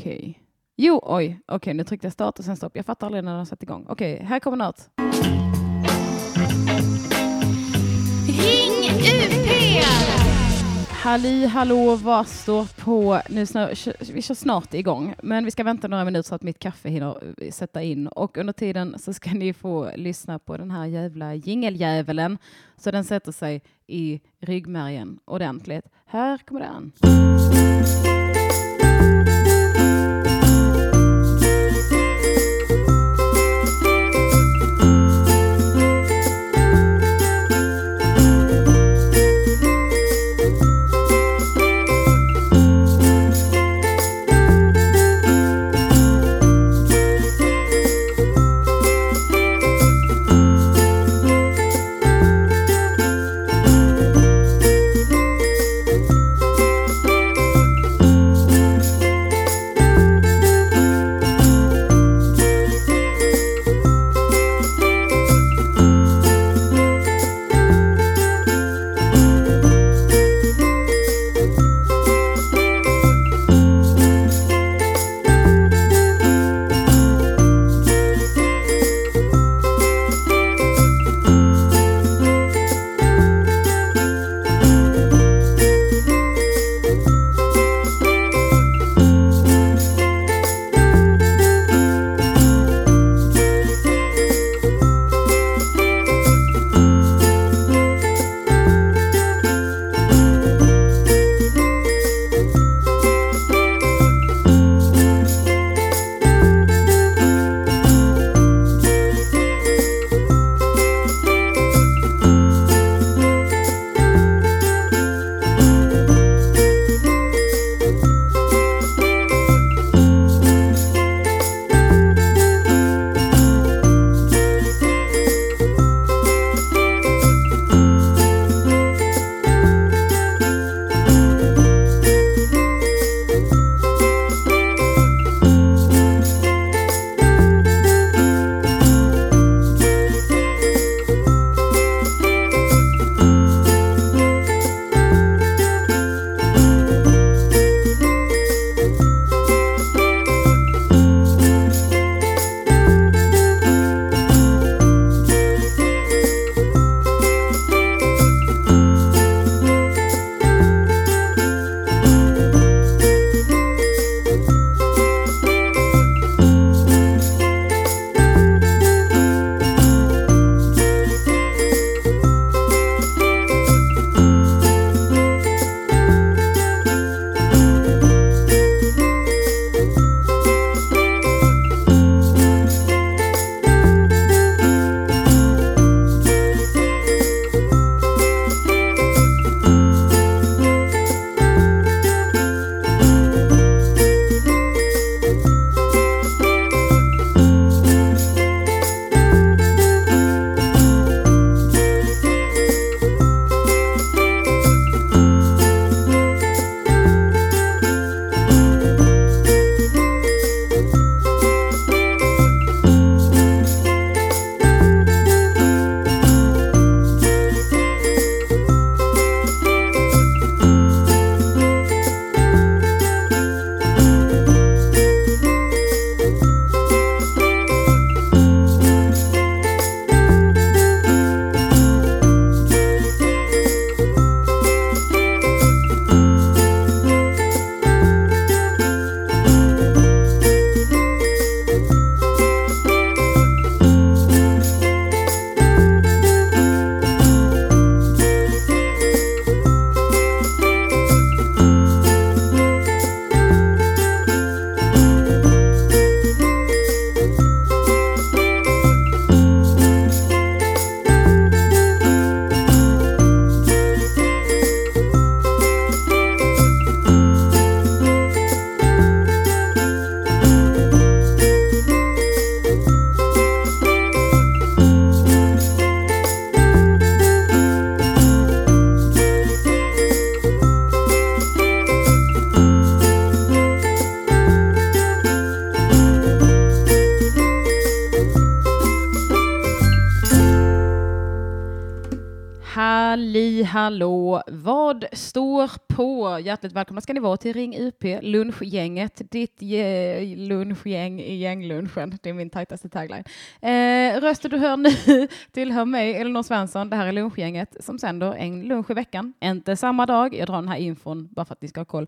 Okej. Jo, oj. Okej, nu tryckte jag start och sen stopp. Jag fattar aldrig när den satt igång. Okej, här kommer något. Ring UP! Halli hallå, vad står på? Nu snö, vi kör snart igång, men vi ska vänta några minuter så att mitt kaffe hinner eh, sätta in och under tiden så ska ni få lyssna på den här jävla jingeljävulen så den sätter sig i ryggmärgen ordentligt. Här kommer den. Hjärtligt välkomna ska ni vara till Ring UP, lunchgänget, ditt ge- lunchgäng i gänglunchen. Det är min tajtaste tagline. Eh, rösten du hör nu tillhör mig, Elinor Svensson. Det här är lunchgänget som sänder en lunch i veckan. Inte samma dag, jag drar den här infon bara för att ni ska ha koll.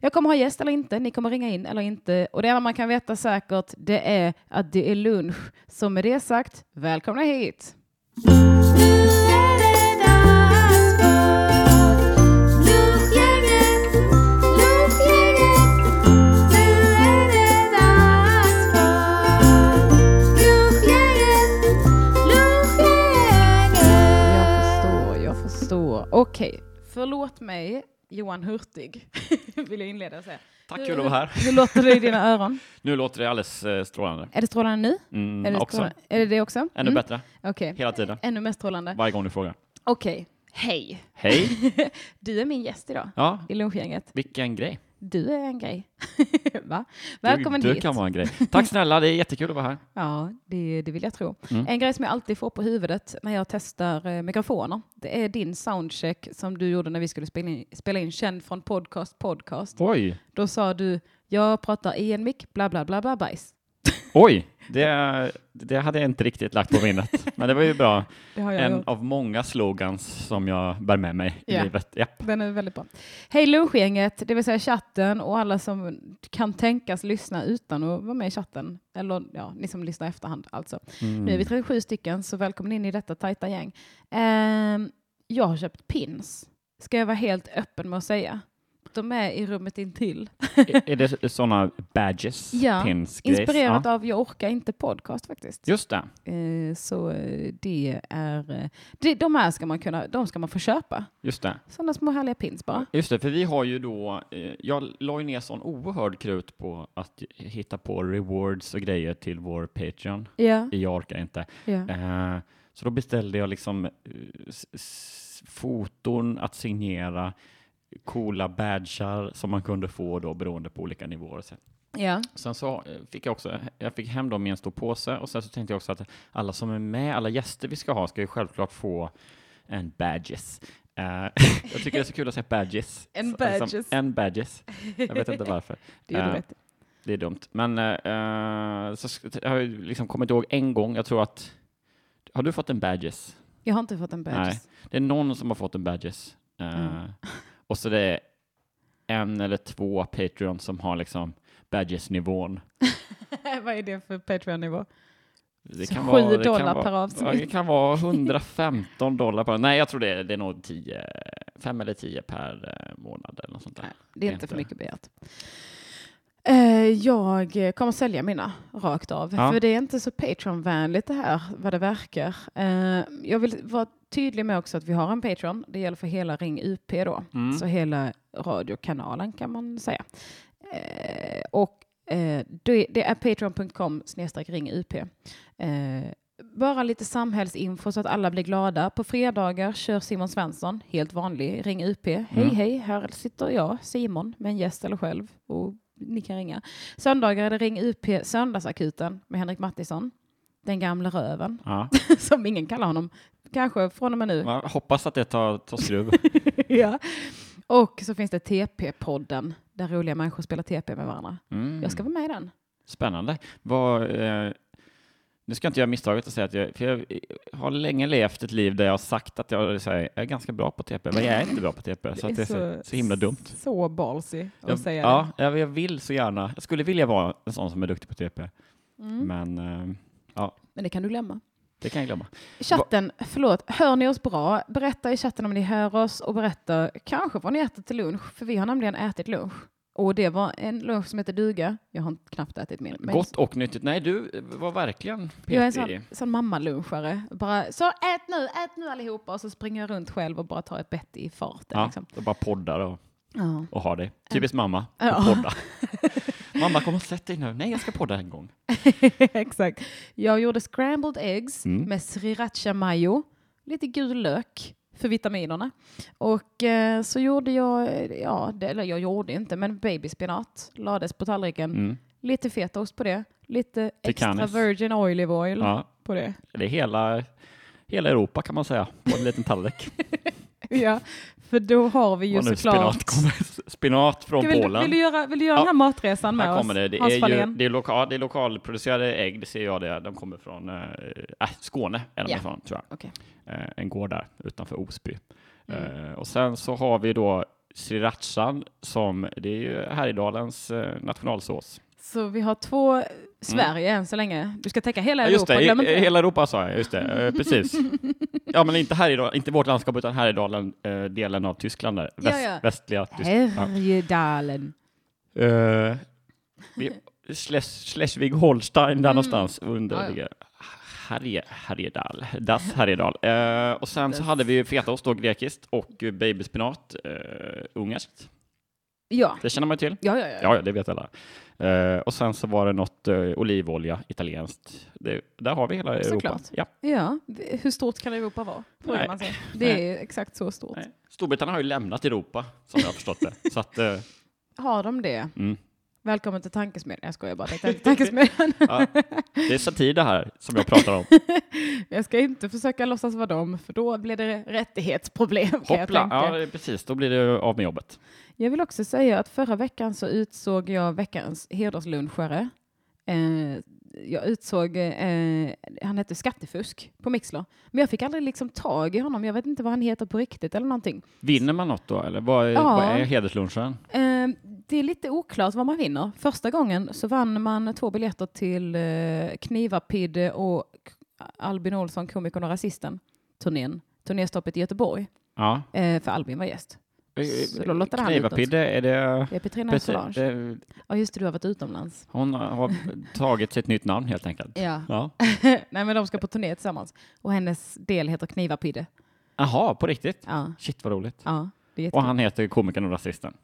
Jag kommer ha gäst eller inte, ni kommer ringa in eller inte. Och det enda man kan veta säkert, det är att det är lunch. Så med det sagt, välkomna hit! Okej, förlåt mig, Johan Hurtig, vill jag inleda och säga. Tack, Hur- kul att vara här. Hur låter det i dina öron? Nu låter det alldeles eh, strålande. Är det strålande nu? Mm, är, det också. strålande? är det det också? Ännu Mm, bättre, Okej, hela tiden. ännu mer strålande. Varje gång du frågar. Okej, hej. Hej! Du är min gäst idag Ja, i lunchgänget. vilken grej. Du är en grej. Va? Välkommen du, hit. Du kan vara en grej. Tack snälla, det är jättekul att vara här. Ja, det, det vill jag tro. Mm. En grej som jag alltid får på huvudet när jag testar eh, mikrofoner, det är din soundcheck som du gjorde när vi skulle spela in, spela in Känd från podcast podcast. Oj, Då sa du, jag pratar i en mick, bla bla bla bla bajs. oj, det, det hade jag inte riktigt lagt på minnet. Men det var ju bra. En gjort. av många slogans som jag bär med mig i Ja. livet. Japp. Den är väldigt bra. Hej lunchgänget, det vill säga chatten och alla som kan tänkas lyssna utan att vara med i chatten. Eller ja, ni som lyssnar i efterhand alltså. Mm. Nu är vi 37 stycken, så välkommen in i detta tajta gäng. Ehm, jag har köpt pins, ska jag vara helt öppen med att säga. De är i rummet intill. Är är det sådana badges, Ja, pins? Inspirerat Ja. av Jag orkar inte podcast faktiskt. Just det. Eh, så eh, det är, eh, det, de här ska man kunna, de ska man få köpa. Just det. Sådana små härliga pins bara. Just det, för vi har ju då, jag la ju ner sån oerhörd krut på att hitta på rewards och grejer till vår Patreon. Ja, Jag orkar inte. ja. Så då beställde jag liksom foton att signera, coola badgar som man kunde få då beroende på olika nivåer. Sen, ja. sen så eh, fick jag också, jag fick hem dem i en stor påse och sen så tänkte jag också att alla som är med, alla gäster vi ska ha ska ju självklart få en badges. Eh, jag tycker det är så kul att säga badges. En Så- badges. Liksom, en badges. Jag vet inte varför. Det Eh, du rätt i. Det är dumt. Men eh, eh, så jag har liksom kommit ihåg en gång, jag tror att, har du fått en badges? Jag har inte fått en badge. Nej. Det är någon som har fått en badges. Eh, Mm. Och så det är en eller två Patreon som har liksom badges-nivån. Vad är det för Patreon-nivå? Det kan vara, det dollar kan per vara. Ja, det kan vara 115 dollar per, nej jag tror det är, det är nog 10, 5 eller 10 per eh, månad eller något sånt där. Nej, det är inte för mycket begärt. Eh, Jag kommer sälja mina rakt av, Ja. för det är inte så Patreon-vänligt det här, vad det verkar. Eh, Jag vill vara tydlig med också att vi har en Patreon. Det gäller för hela Ring UP då, Mm. så hela radiokanalen kan man säga. Eh, Och det är patreon.com snedstreck ring UP. Eh, bara lite samhällsinfo så att alla blir glada. På fredagar kör Simon Svensson, helt vanlig, Ring UP. Hej Mm. hej, här sitter jag, Simon, med en gäst eller själv. Och ni kan ringa. Söndagar är det Ring UP Söndagsakuten med Henrik Mattisson. Den gamla röven, Ja. som ingen kallar honom. Kanske från och med nu. Jag hoppas att det tar, tar skruv. ja. Och så finns det TP-podden, där roliga människor spelar TP med varandra. Mm. Jag ska vara med i den. Spännande. Vad, eh, nu ska inte jag misstaget att säga att jag, för jag har länge levt ett liv där jag har sagt att jag, här, jag är ganska bra på TP, men jag är inte bra på TP, så, att det är så, så himla dumt. Så ballsy att Jag, säga ja, jag, jag vill så gärna, jag skulle vilja vara en sån som är duktig på TP, det. Mm. men eh, Men det kan du glömma. det kan jag glömma. Chatten, förlåt, hör ni oss bra? Berätta i chatten om ni hör oss och berätta kanske vad ni äter till lunch, för vi har nämligen ätit lunch. Och det var en lunch som heter duga. Jag har knappt ätit min. Gott och nyttigt. Nej, du var verkligen Jag är en petig. sån, sån mammalunchare. Bara, så ät nu, ät nu allihopa. Och så springer jag runt själv och bara tar ett bett i farten. Ja, Liksom. och bara poddar och, Ja. och har det. Typiskt mamma, Ja. podda. mamma, kom och sätt dig nu. Nej, jag ska podda en gång. Exakt. Jag gjorde scrambled eggs Mm. med sriracha mayo, lite gul lök för vitaminerna. Och eh, så gjorde jag, ja, det, eller jag gjorde inte, men babyspenat lades på tallriken. Mm. Lite fetaost på det, lite extra Tikanis. virgin olive oil Ja, på det. det är hela, hela Europa kan man säga, på en liten tallrik. Ja, för då har vi ju såklart... spinat, kommer, spinat från vill, Polen. vill, du göra, vill du göra Ja. den här matresan med Här oss? kommer det. Det Hans är, ju, det, är loka, det är lokalproducerade ägg, det ser jag det. De kommer från äh, äh, Skåne, är de Ja. ifrån, tror jag. Okej. Eh, en gård där utanför Osby. Mm. Eh, och sen så har vi då srirachan som, det är ju Härjedalens eh, nationalsås. Så vi har två Sverige än så länge. Du ska täcka hela Ja, just Europa, det, glöm i, inte i hela Europa sa jag, just det, eh, precis. Ja, men inte Härjedalen, inte vårt landskap, utan Härjedalen, eh, delen av Tyskland där, väst, ja. västliga Tyskland. Ja. Härjedalen. Eh, vi- Schles- Schleswig-Holstein, där någonstans under Ja, Härje, Härjedal, Das Härjedal. Eh, och sen så hade vi ju fetaost då, grekiskt, och babyspinat, uh, ungerskt. Ja. Det känner man ju till. Ja, ja, ja. Ja, ja, det vet alla. Eh, och sen så var det något eh, olivolja, italienskt. Det, där har vi hela Europa. Såklart. Ja. Ja, hur stort kan Europa vara? Nej. man sig. Det är exakt så stort. Nej. Storbritannien har ju lämnat Europa, som jag har förstått det. Så att, eh, Har de det? mm. Välkommen till tankesmedjan. Jag skojar bara. Tankesmedjan. ja, det är satir det här som jag pratar om. Jag ska inte försöka låtsas vara dem, för då blir det rättighetsproblem. Hoppla, ja precis, då blir det av med jobbet. jag vill också säga att förra veckan så utsåg jag veckans hederslunchare. Eh, jag utsåg, eh, han hette Skattefusk på Mixler. Men jag fick aldrig liksom tag i honom. Jag vet inte vad han heter på riktigt eller någonting. Vinner man något då, eller vad är, Ja. vad är hederslunchen? Eh, det är lite oklart vad man vinner. Första gången så vann man två biljetter till eh, Knivapidde och Albin Olsson, komikern och rasisten, turnén. Turnéstoppet i Göteborg. Ja. Eh, för Albin var gäst. Så han. Knivapidde, är det... Det är Petrina Solange. Ja, just det, du har varit utomlands. hon har tagit sitt nytt namn helt enkelt. Ja. Ja. Nej, men de ska på turné tillsammans. Och hennes del heter Knivapidde. Jaha, på riktigt? Ja, Shit vad roligt. ja. Det är Och han heter komikern och rasisten.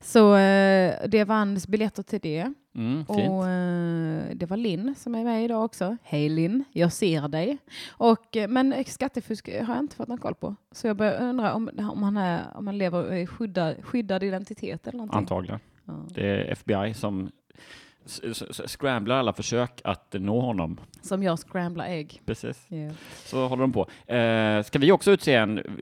Så eh, det vanns biljetter till det. Mm. Och eh, det var Linn som är med idag också. Hej Linn, jag ser dig. Och, eh, men skattefusk har jag inte fått någon koll på. Så jag börjar undra om, om, han, är, om han lever i skyddad, skyddad identitet eller någonting. Antagligen. Ja. Det är FBI som scramblar alla försök att nå honom. Som jag scramblar ägg. Precis. Yeah. Så håller de på. Eh, ska vi också utse en,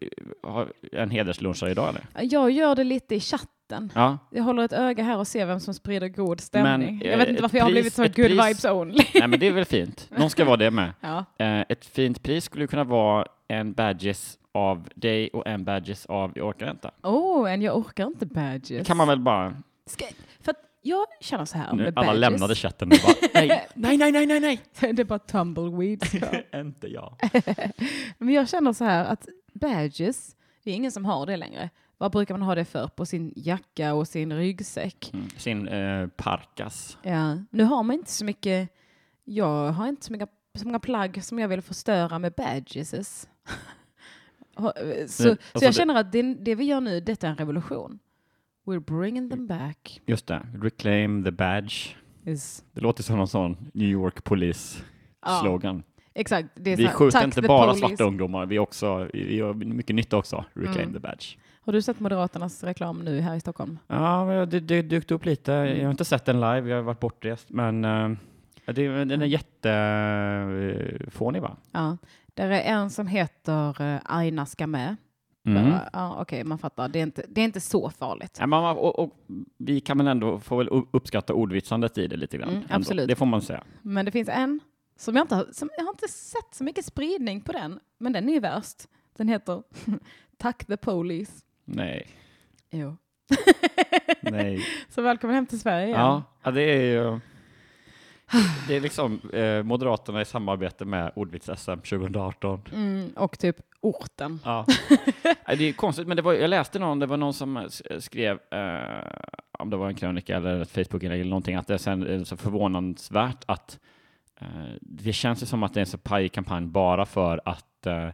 en hederslunchare idag eller? Jag gör det lite i chatten. Ja. Jag håller ett öga här och ser vem som sprider god stämning. Men, jag vet eh, inte varför ett jag har pris- blivit så good pris- vibes only. Nej men det är väl fint. Någon ska vara det med. ja. Eh, ett fint pris skulle kunna vara en badges av dig och en badges av Jag orkar inte. Oh, en jag orkar inte badges. Kan man väl bara... Ska, för jag känner så här Nu, med alla badges. lämnade chatten nu bara, nej, nej, nej, nej, nej, nej. det är bara tumbleweeds kvar. inte jag. Men jag känner så här att badges, det är ingen som har det längre. Vad brukar man ha det för? På sin jacka och sin ryggsäck? Mm. Sin eh, parkas. Ja. Nu har man inte så mycket, jag har inte så många, så många plagg som jag vill förstöra med badges. Ha- så, Men, så alltså jag det- känner att det, det vi gör nu, detta är en revolution. We're bringing them back. Just det, reclaim the badge. Is, Det låter som någon sån New York Police Ja. exakt. Vi här, skjuter inte bara police. svarta ungdomar, vi, också, vi gör mycket nytta också. Reclaim Mm. the badge. Har du sett Moderaternas reklam nu här i Stockholm? Ja, det, det dykt upp lite. Mm. Jag har inte sett den live, jag har varit bortrest, men eh, det, den är jättefånig va? Ja. Där är en som heter uh, Aina ska med. Mm. Ja, Okej, man fattar. Det är, inte, det är inte så farligt. Ja, man- och, och, vi kan väl ändå få väl uppskatta ordvitsandet i det lite grann. Mm, absolut. Det får man säga. Men det finns en som jag inte har, som, jag har inte sett så mycket spridning på den, men den är ju värst. Den heter Tack the police. Nej, Jo. nej. Så välkommen hem till Sverige igen. Ja, ja, det är ju... Det är liksom eh, Moderaterna i samarbete med ordvits-SM 2018. Mm, och typ orten. Ja. Det är konstigt, men det var, jag läste någon, det var någon som skrev, eh, om det var en krönika eller ett Facebook-inlägg eller någonting, att det sen är så förvånansvärt att eh, det känns ju som att det är en så pajig kampanj bara för att eh,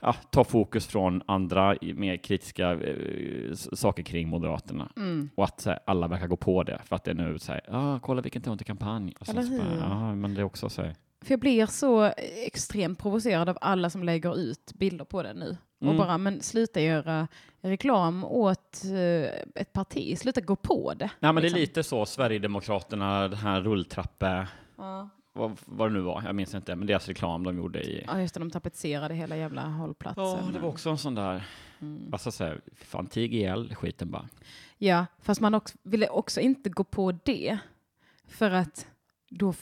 ja, ta fokus från andra mer kritiska eh, saker kring Moderaterna. Mm. Och att så här, alla verkar gå på det, för att det är nu så här, ah, kolla vilken tomtekampanj. Och sen så bara, ja, men det är också så här, För jag blir så extremt provocerad av alla som lägger ut bilder på den nu. Och Mm. bara, men sluta göra reklam åt eh, ett parti. Sluta gå på det. Nej, men det är liksom. lite så, Sverigedemokraterna, den här rulltrappe, Ja. Vad, vad det nu var, jag minns inte, men deras reklam de gjorde i... Ja, just det, de tapetserade hela jävla hållplatsen. Ja, det var också en sån där, Mm. ska jag säga, fan tig ihjäl skiten bara. Ja, fast man också, ville också inte gå på det. För att då,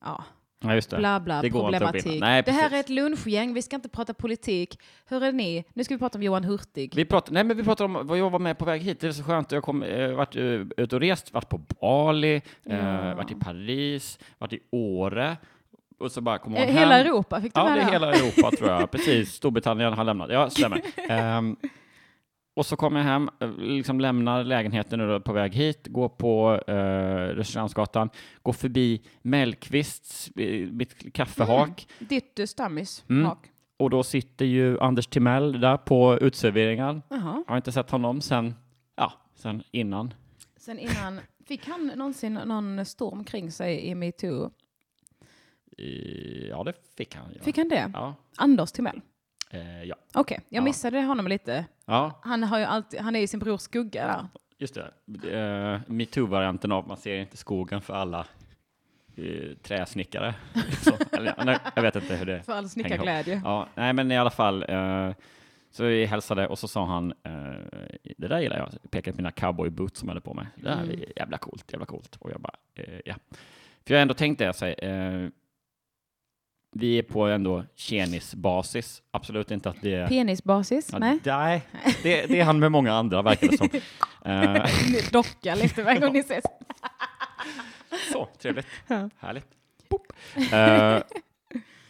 ja, Ja, just det. bla bla, Det problematik. Nej, det här är ett lunchgäng, vi ska inte prata politik. Hur är ni? Nu ska vi prata om Johan Hurtig. Vi pratar, nej, men vi pratar om vad jag var med på väg hit. Det är så skönt. Jag har eh, varit eh, ute och rest, varit på Bali, eh, Ja. varit i Paris, varit i Åre. Och så bara kommer man Eh, hem. Hela Europa fick du Ja, det är hela Europa tror jag. Precis, Storbritannien har lämnat. Ja, stämmer. Ehm, och så kommer jag hem, eh, liksom lämnar lägenheten och på väg hit, går på uh, Restaurangsgatan, går förbi Mellqvists, eh, mitt kaffehak, Ditt uh, stammis. Mm. och då sitter ju Anders Timell där på uteserveringen. Jaha. Jag har inte sett honom sen, ja, sen innan. Sen innan, fick han någonsin någon storm kring sig i metoo? I, ja, det fick han. Ja. Fick han det? Ja. Anders Timell? Eh, ja. Okej, jag Ja. missade honom lite. Ja, Han, har ju alltid, han är ju sin brors skugga där. just det. Uh, Metoo-varianten av man ser inte skogen för alla uh, träsnickare. Så, eller, nej, jag vet inte hur det För all snickarglädje. Ja, nej, men i alla fall. eh, så vi hälsade och så sa han, det där gillar jag. Jag pekade på mina cowboyboots som jag hade på mig. Det där Mm. är jävla coolt, jävla coolt. Och jag bara, ja. För jag ändå tänkt det, så, eh, vi är på ändå tjenisbasis. Absolut inte att det är... Penisbasis? Ja, Nej? nej, det, det är han med många andra, verkar det som. Eh, Docka lite varje gång ni ses. Så, trevligt. Ja. Härligt. Eh,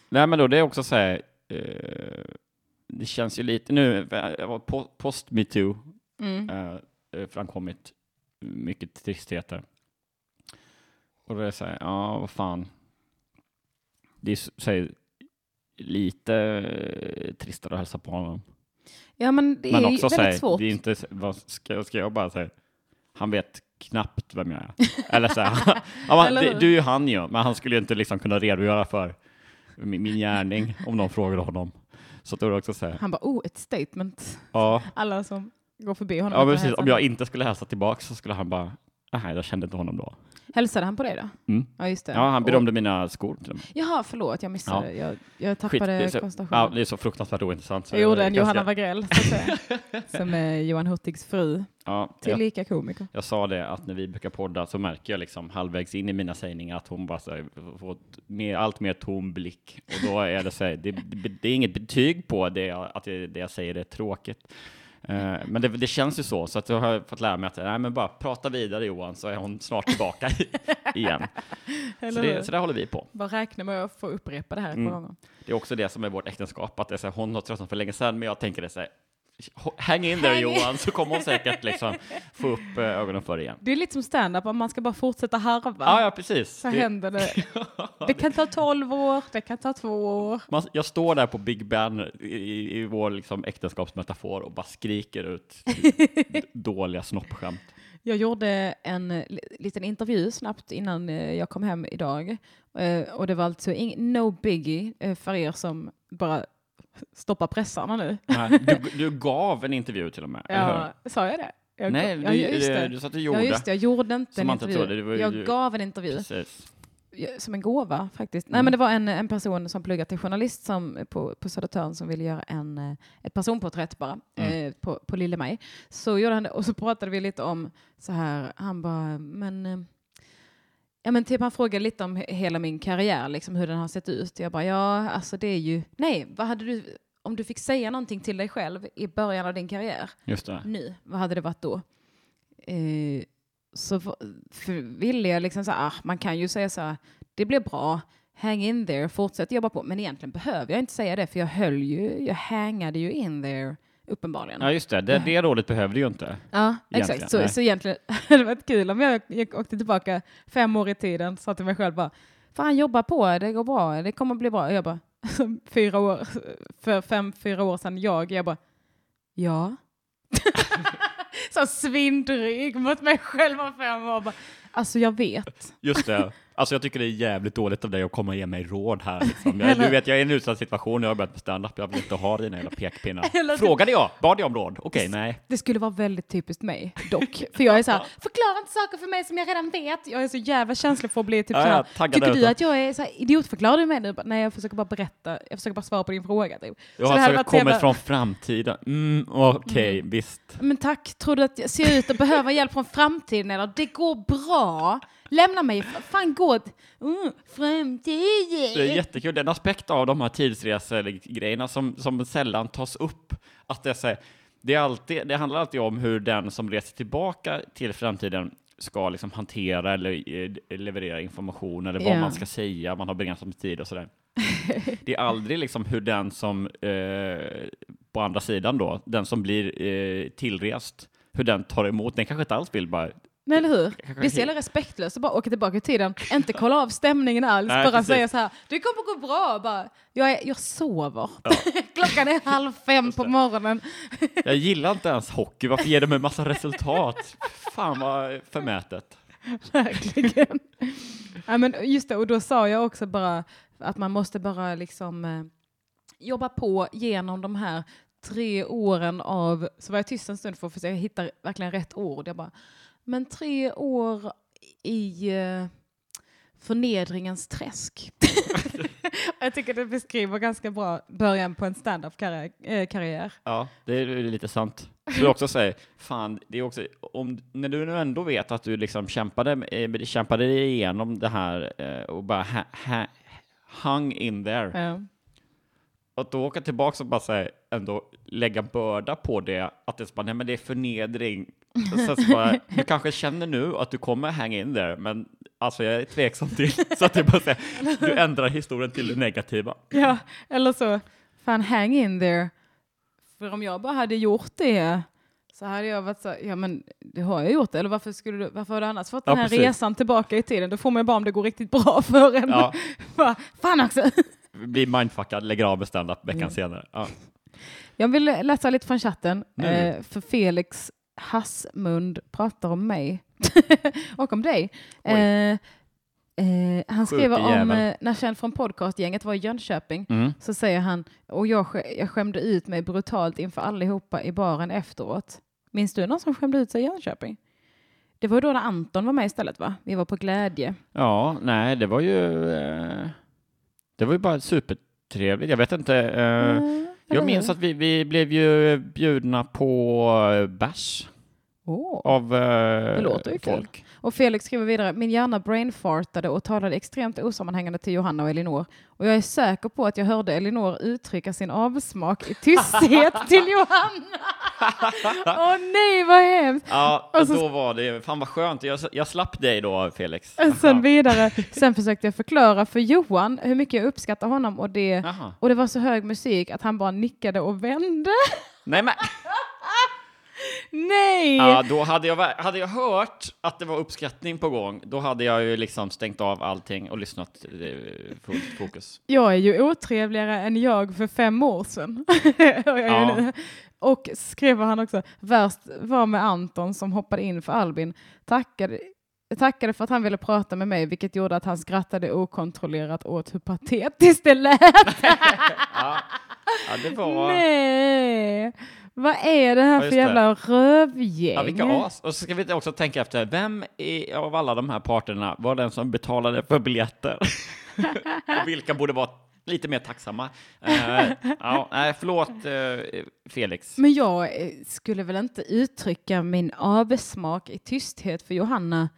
nej, men då det är också så här, eh, det känns ju lite nu, po- post metoo, Mm. eh, framkommit mycket tristheter. Och då är det så här, ja, vad fan. Det är så, lite eh, tristare att hälsa på honom. Ja, men det Men är ju också så väldigt svårt. det är inte, vad ska, ska jag bara säga, han vet knappt vem jag är. Eller så här, ja, Eller det, du är ju han ju, men han skulle ju inte liksom kunna redogöra för min, min gärning om någon frågade honom. Så då också så här, Han bara, oh, ett statement. ja, Alla som går förbi honom. ja precis, om jag inte skulle hälsa tillbaka så skulle han bara, nej, jag kände inte honom då. Hälsade han på dig då? Mm. Ja, just det. Ja, han Och- berömde mina skor till och med. Jaha, förlåt, jag missade. Jag, jag Skit, tappade så, koncentrationen. ja, det är så fruktansvärt ointressant. så jag gjorde en Johanna Wagrell, som är Johan Hurtigs fru, Ja, jag, tillika komiker. jag sa det att när vi brukar podda så märker jag liksom halvvägs in i mina sägningar att hon bara så här, får mer, allt mer tom blick. Och då är det så här, det, det, det är inget betyg på det, jag- att det, det jag säger är tråkigt. Eh, men det, det känns ju så, så att jag har fått lära mig att nej, men bara prata vidare Johan, så är hon snart tillbaka igen. så, det, så där håller vi på. Bara räkna med att få upprepa det här ett par Mm. gånger. Det är också det som är vårt äktenskap, att det är så här, hon har tröttnat för länge sedan, men jag tänker det så här, hang in in. Johan, så kommer hon säkert liksom få upp eh, ögonen för det igen. Det är lite som stand-up, om man ska bara fortsätta harva. Ja, ja, precis. Så Det- händer det. Det kan ta 12 år, det kan ta två år. Man, jag står där på Big Ben i, i, vår liksom äktenskapsmetafor och bara skriker ut dåliga snoppskämt. Jag gjorde en li- liten intervju snabbt innan eh, jag kom hem idag. Eh, Och det var alltså no biggie för er som bara stoppar pressarna nu. Nej, Du, du gav en intervju till och med? Ja, sa jag det? Jag, Nej, ja, du, just det. du sa att du Ja, gjorde. just det. Jag gjorde inte en man inte intervju. trodde, ju jag du- gav en intervju. Precis. Ja, Som en gåva faktiskt. Nej, Mm. men det var en, en person som pluggar till journalist som, på, på Södertörn som ville göra en, eh, ett personporträtt bara Mm. eh, på, på Maj. Så gjorde han det och så pratade vi lite om så här, han bara, men eh, Ja men typ han frågade lite om he- hela min karriär, liksom hur den har sett ut. Jag bara, ja alltså det är ju, nej, vad hade du, om du fick säga någonting till dig själv i början av din karriär, Just det. nu, vad hade det varit då? Eh, så för, för ville jag liksom så här, ah, man kan ju säga så här, det blir bra, hang in there, fortsätt jobba på. Men egentligen behöver jag inte säga det, för jag höll ju, jag hangade ju in there, uppenbarligen. Ja, just det. Det, det rådet behövde du ju inte. Ja, Egentligen, exakt. Så, nej. så egentligen hade det varit kul om jag, jag åkte tillbaka fem år i tiden, sa till mig själv bara, fan jobba på, det går bra, det kommer bli bra. Och jag bara, fyra år, för fem, fyra år sedan, jag, jag bara, ja. så svindryg mot mig själv om fem år. Bara, Alltså jag vet. Just det. Alltså jag tycker det är jävligt dåligt av dig att komma och ge mig råd här. Liksom. Jag, du vet, jag är i en utsatt situation, jag har börjat med standup, jag vill inte ha dina jävla pekpinnar. Frågade jag? Bad jag om råd? Okej, nej. Det skulle vara väldigt typiskt mig dock. För jag är så här, förklara inte saker för mig som jag redan vet. Jag är så jävla känslig för att bli typ Ja, så här, tycker du att jag är så här, idiotförklarar du mig nu? Nej, jag försöker bara berätta, jag försöker bara svara på din fråga. Typ. Jag har alltså kommit jävla- från framtiden. Mm, Okej, visst. Men tack, tror du att jag ser ut att behöva hjälp från framtiden eller? Det går bra. Lämna mig, fan gå. Mm, framtiden. Det är jättekul, det är en aspekt av de här tidsresegrejerna som, som sällan tas upp. Att det, är så här, det, är alltid, det handlar alltid om hur den som reser tillbaka till framtiden ska liksom hantera eller eh, leverera information eller vad Ja. man ska säga, man har begränsat med tid och sådär. Det är aldrig liksom hur den som, eh, på andra sidan då, den som blir eh, tillrest, hur den tar emot, den kanske inte alls vill bara Nej, eller hur? Det är så jävla respektlöst att bara åka tillbaka i tiden, inte kolla av stämningen alls, Nej, bara precis. säga så här, det kommer gå bra, bara, jag, är, jag sover. Klockan är halv fem på morgonen. Jag gillar inte ens hockey, varför ger de mig massa resultat? Fan vad förmätet. Verkligen. ja, men just det, och då sa jag också bara att man måste bara liksom eh, jobba på genom de här tre åren av, så var jag tyst en stund för att försöka hitta verkligen rätt ord. Jag bara, men tre år i eh, förnedringens träsk. jag tycker det beskriver ganska bra början på en stand-up-karriär. Ja, det är lite sant. Jag vill också säga, fan, det är också, om, när du nu ändå vet att du liksom kämpade, eh, kämpade dig igenom det här eh, och bara ha, ha, hung in there, Ja. och då åka tillbaka och bara säga, ändå lägga börda på det, att det bara, nej men det är förnedring. Sen så bara, du kanske känner nu att du kommer hang in there, men alltså jag är tveksam till, så att jag bara säger, du ändrar historien till det negativa. Ja, eller så, fan hang in there. För om jag bara hade gjort det så hade jag varit så, ja men det har jag gjort, eller varför, skulle du, varför har du annars fått Ja, den här precis. resan tillbaka i tiden? Då får man ju bara om det går riktigt bra för en. Ja. Bara, fan också. Blir mindfuckad, lägger av med standup veckan senare. Ja. Jag vill läsa lite från chatten, eh, för Felix Hassmund pratar om mig och om dig. Eh, eh, han skriver om eh, när Känd från podcastgänget var i Jönköping Mm. så säger han, och jag, sk- jag skämde ut mig brutalt inför allihopa i baren efteråt. Minns du någon som skämde ut sig i Jönköping? Det var då när Anton var med istället va? Vi var på glädje. Ja, nej, det var ju... Eh, det var ju bara supertrevligt. Jag vet inte. Eh, Mm, jag minns att vi, vi blev ju bjudna på bärs Åh. av eh, ju kul. folk. Och Felix skriver vidare, min hjärna brainfartade och talade extremt osammanhängande till Johanna och Elinor. Och jag är säker på att jag hörde Elinor uttrycka sin avsmak i tysthet till Johanna. Åh nej, vad hemskt! Ja, Och så- då var det... Fan vad skönt. Jag, jag slapp dig då, Felix. Sen vidare, sen försökte jag förklara för Johan hur mycket jag uppskattar honom och det, och det var så hög musik att han bara nickade och vände. Nej, men... Nej! Ja, då hade jag, hade jag hört att det var uppskattning på gång, då hade jag ju liksom stängt av allting och lyssnat eh, fullt fokus. Jag är ju otrevligare än jag för fem år sedan. Ja. och skriver han också, värst var med Anton som hoppade in för Albin. Tackade, tackade för att han ville prata med mig, vilket gjorde att han skrattade okontrollerat åt hur patetiskt det lät. Ja, ja det var... Nej! Vad är det här Ja, för det. jävla rövgäng? Ja, vilka as. Och så ska vi också tänka efter, vem i, av alla de här parterna var den som betalade för biljetter? och vilka borde vara lite mer tacksamma? Eh, ja, nej, förlåt eh, Felix. Men jag eh, skulle väl inte uttrycka min avsmak i tysthet för Johanna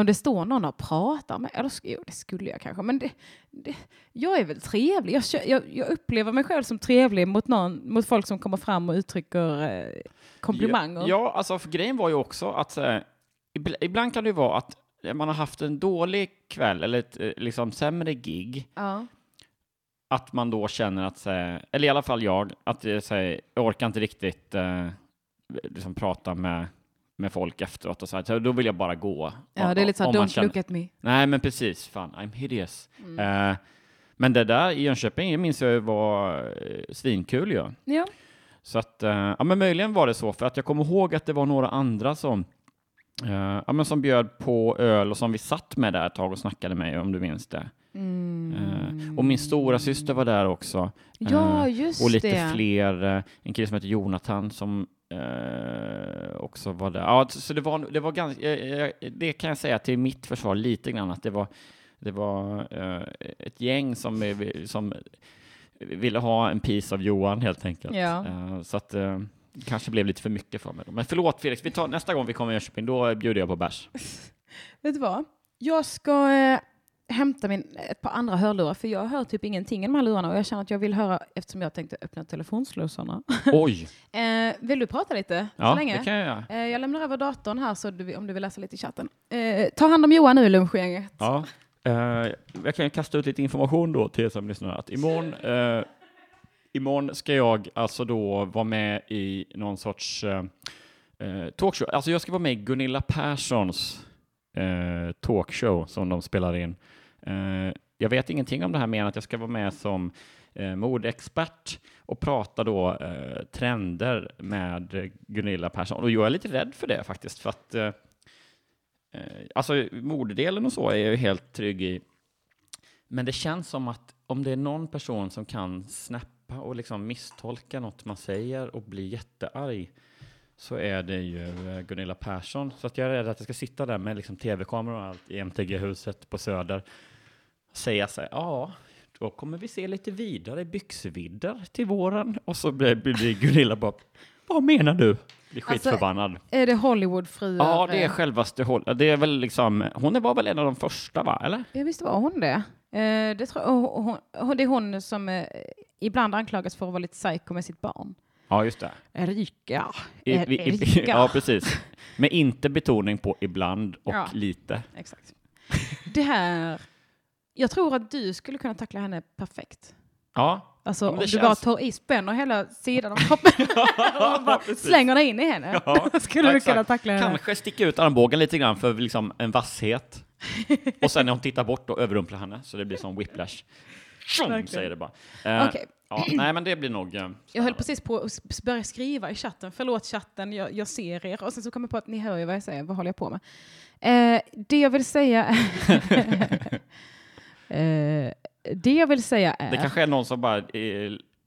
om det står någon och pratar med Eller jo, det skulle jag kanske, men det, det, jag är väl trevlig. Jag, jag, jag upplever mig själv som trevlig mot, någon, mot folk som kommer fram och uttrycker eh, komplimanger. Ja, ja, alltså för grejen var ju också att eh, ibl- ibland kan det ju vara att man har haft en dålig kväll eller ett eh, liksom sämre gig Ja. att man då känner att, eller i alla fall jag, att här, jag orkar inte riktigt eh, liksom prata med, med folk efteråt och så, här, så då vill jag bara gå. ja, det är lite så här, Om don't känner- look at me. Nej, men precis. Fan, I'm hideous. Mm. Eh, men det där i Jönköping jag minns jag var eh, svinkul ju. Ja. Så att, eh, ja men möjligen var det så, för att jag kommer ihåg att det var några andra som ja, men som bjöd på öl och som vi satt med där ett tag och snackade med, om du minns det. Eh, och min stora syster var där också. Ja, just och lite det. fler, eh, en kille som heter Jonathan som också var där. Ja, så det var, det var ganska, eh, eh, det kan jag säga till mitt försvar lite grann att det var, det var eh, ett gäng som, som ville ha en piece av Johan helt enkelt. Ja. Så att det kanske blev lite för mycket för mig. Men förlåt Felix, vi tar, nästa gång vi kommer i Jönköping, då bjuder jag på bärs. Vet du vad? Jag ska hämta min, ett par andra hörlurar, för jag hör typ ingenting i de här lurarna och jag känner att jag vill höra, eftersom jag tänkte öppna telefonslussarna. Oj! eh, vill du prata lite Ja, så länge? det kan jag göra. Eh, jag lämnar över datorn här så du, om du vill läsa lite i chatten. Eh, ta hand om Johan nu, lunchgänget. Ja. Eh, jag kan kasta ut lite information då till er som lyssnar. Att imorgon, eh, imorgon ska jag alltså då vara med i någon sorts eh, eh, talkshow. Alltså jag ska vara med i Gunilla Perssons eh, talkshow som de spelar in. Eh, jag vet ingenting om det här mer än att jag ska vara med som eh, modeexpert och prata då eh, trender med Gunilla Persson. Och jag är lite rädd för det faktiskt, för att eh, eh alltså modedelen och så är jag ju helt trygg i. Men det känns som att om det är någon person som kan snappa och liksom misstolka något man säger och bli jättearg så är det ju eh, Gunilla Persson. Så att jag är rädd att jag ska sitta där med liksom tv-kameror och allt i MTG-huset på Söder och säga så här, ja, då kommer vi se lite vidare byxvidder till våren. Och så blir, blir Gunilla bara, vad menar du? Blir Alltså, skitförbannad. Är det Hollywoodfruar? Ja, det är självaste håll. Det är väl liksom, hon var väl en av de första, va? Eller? Ja, visst var hon det. Eh, det, tror, hon, det är hon som eh, ibland anklagas för att vara lite psycho med sitt barn. Ja, just det. Erika. I, Er- Erika. ja, precis. Med inte betoning på ibland och Ja. lite. Exakt. Det här... Jag tror att du skulle kunna tackla henne perfekt. Ja, Alltså men om du känns- bara tar i, spänner hela sidan av kroppen och bara precis. slänger dig in i henne. Ja, skulle ja, du kunna tackla henne. kanske sticka ut armbågen lite grann för liksom en vasshet. Och sen när hon tittar bort och överrumplar henne så det blir som whiplash. Tjong, säger det bara. Eh, Okej. Ja, nej, men det blir nog... eh, Jag höll precis på att börja skriva i chatten. Förlåt chatten, jag, jag ser er. Och sen så kom jag på att ni hör ju vad jag säger. Vad håller jag på med? Eh, det jag vill säga eh, Det jag vill säga är... Det kanske är någon som bara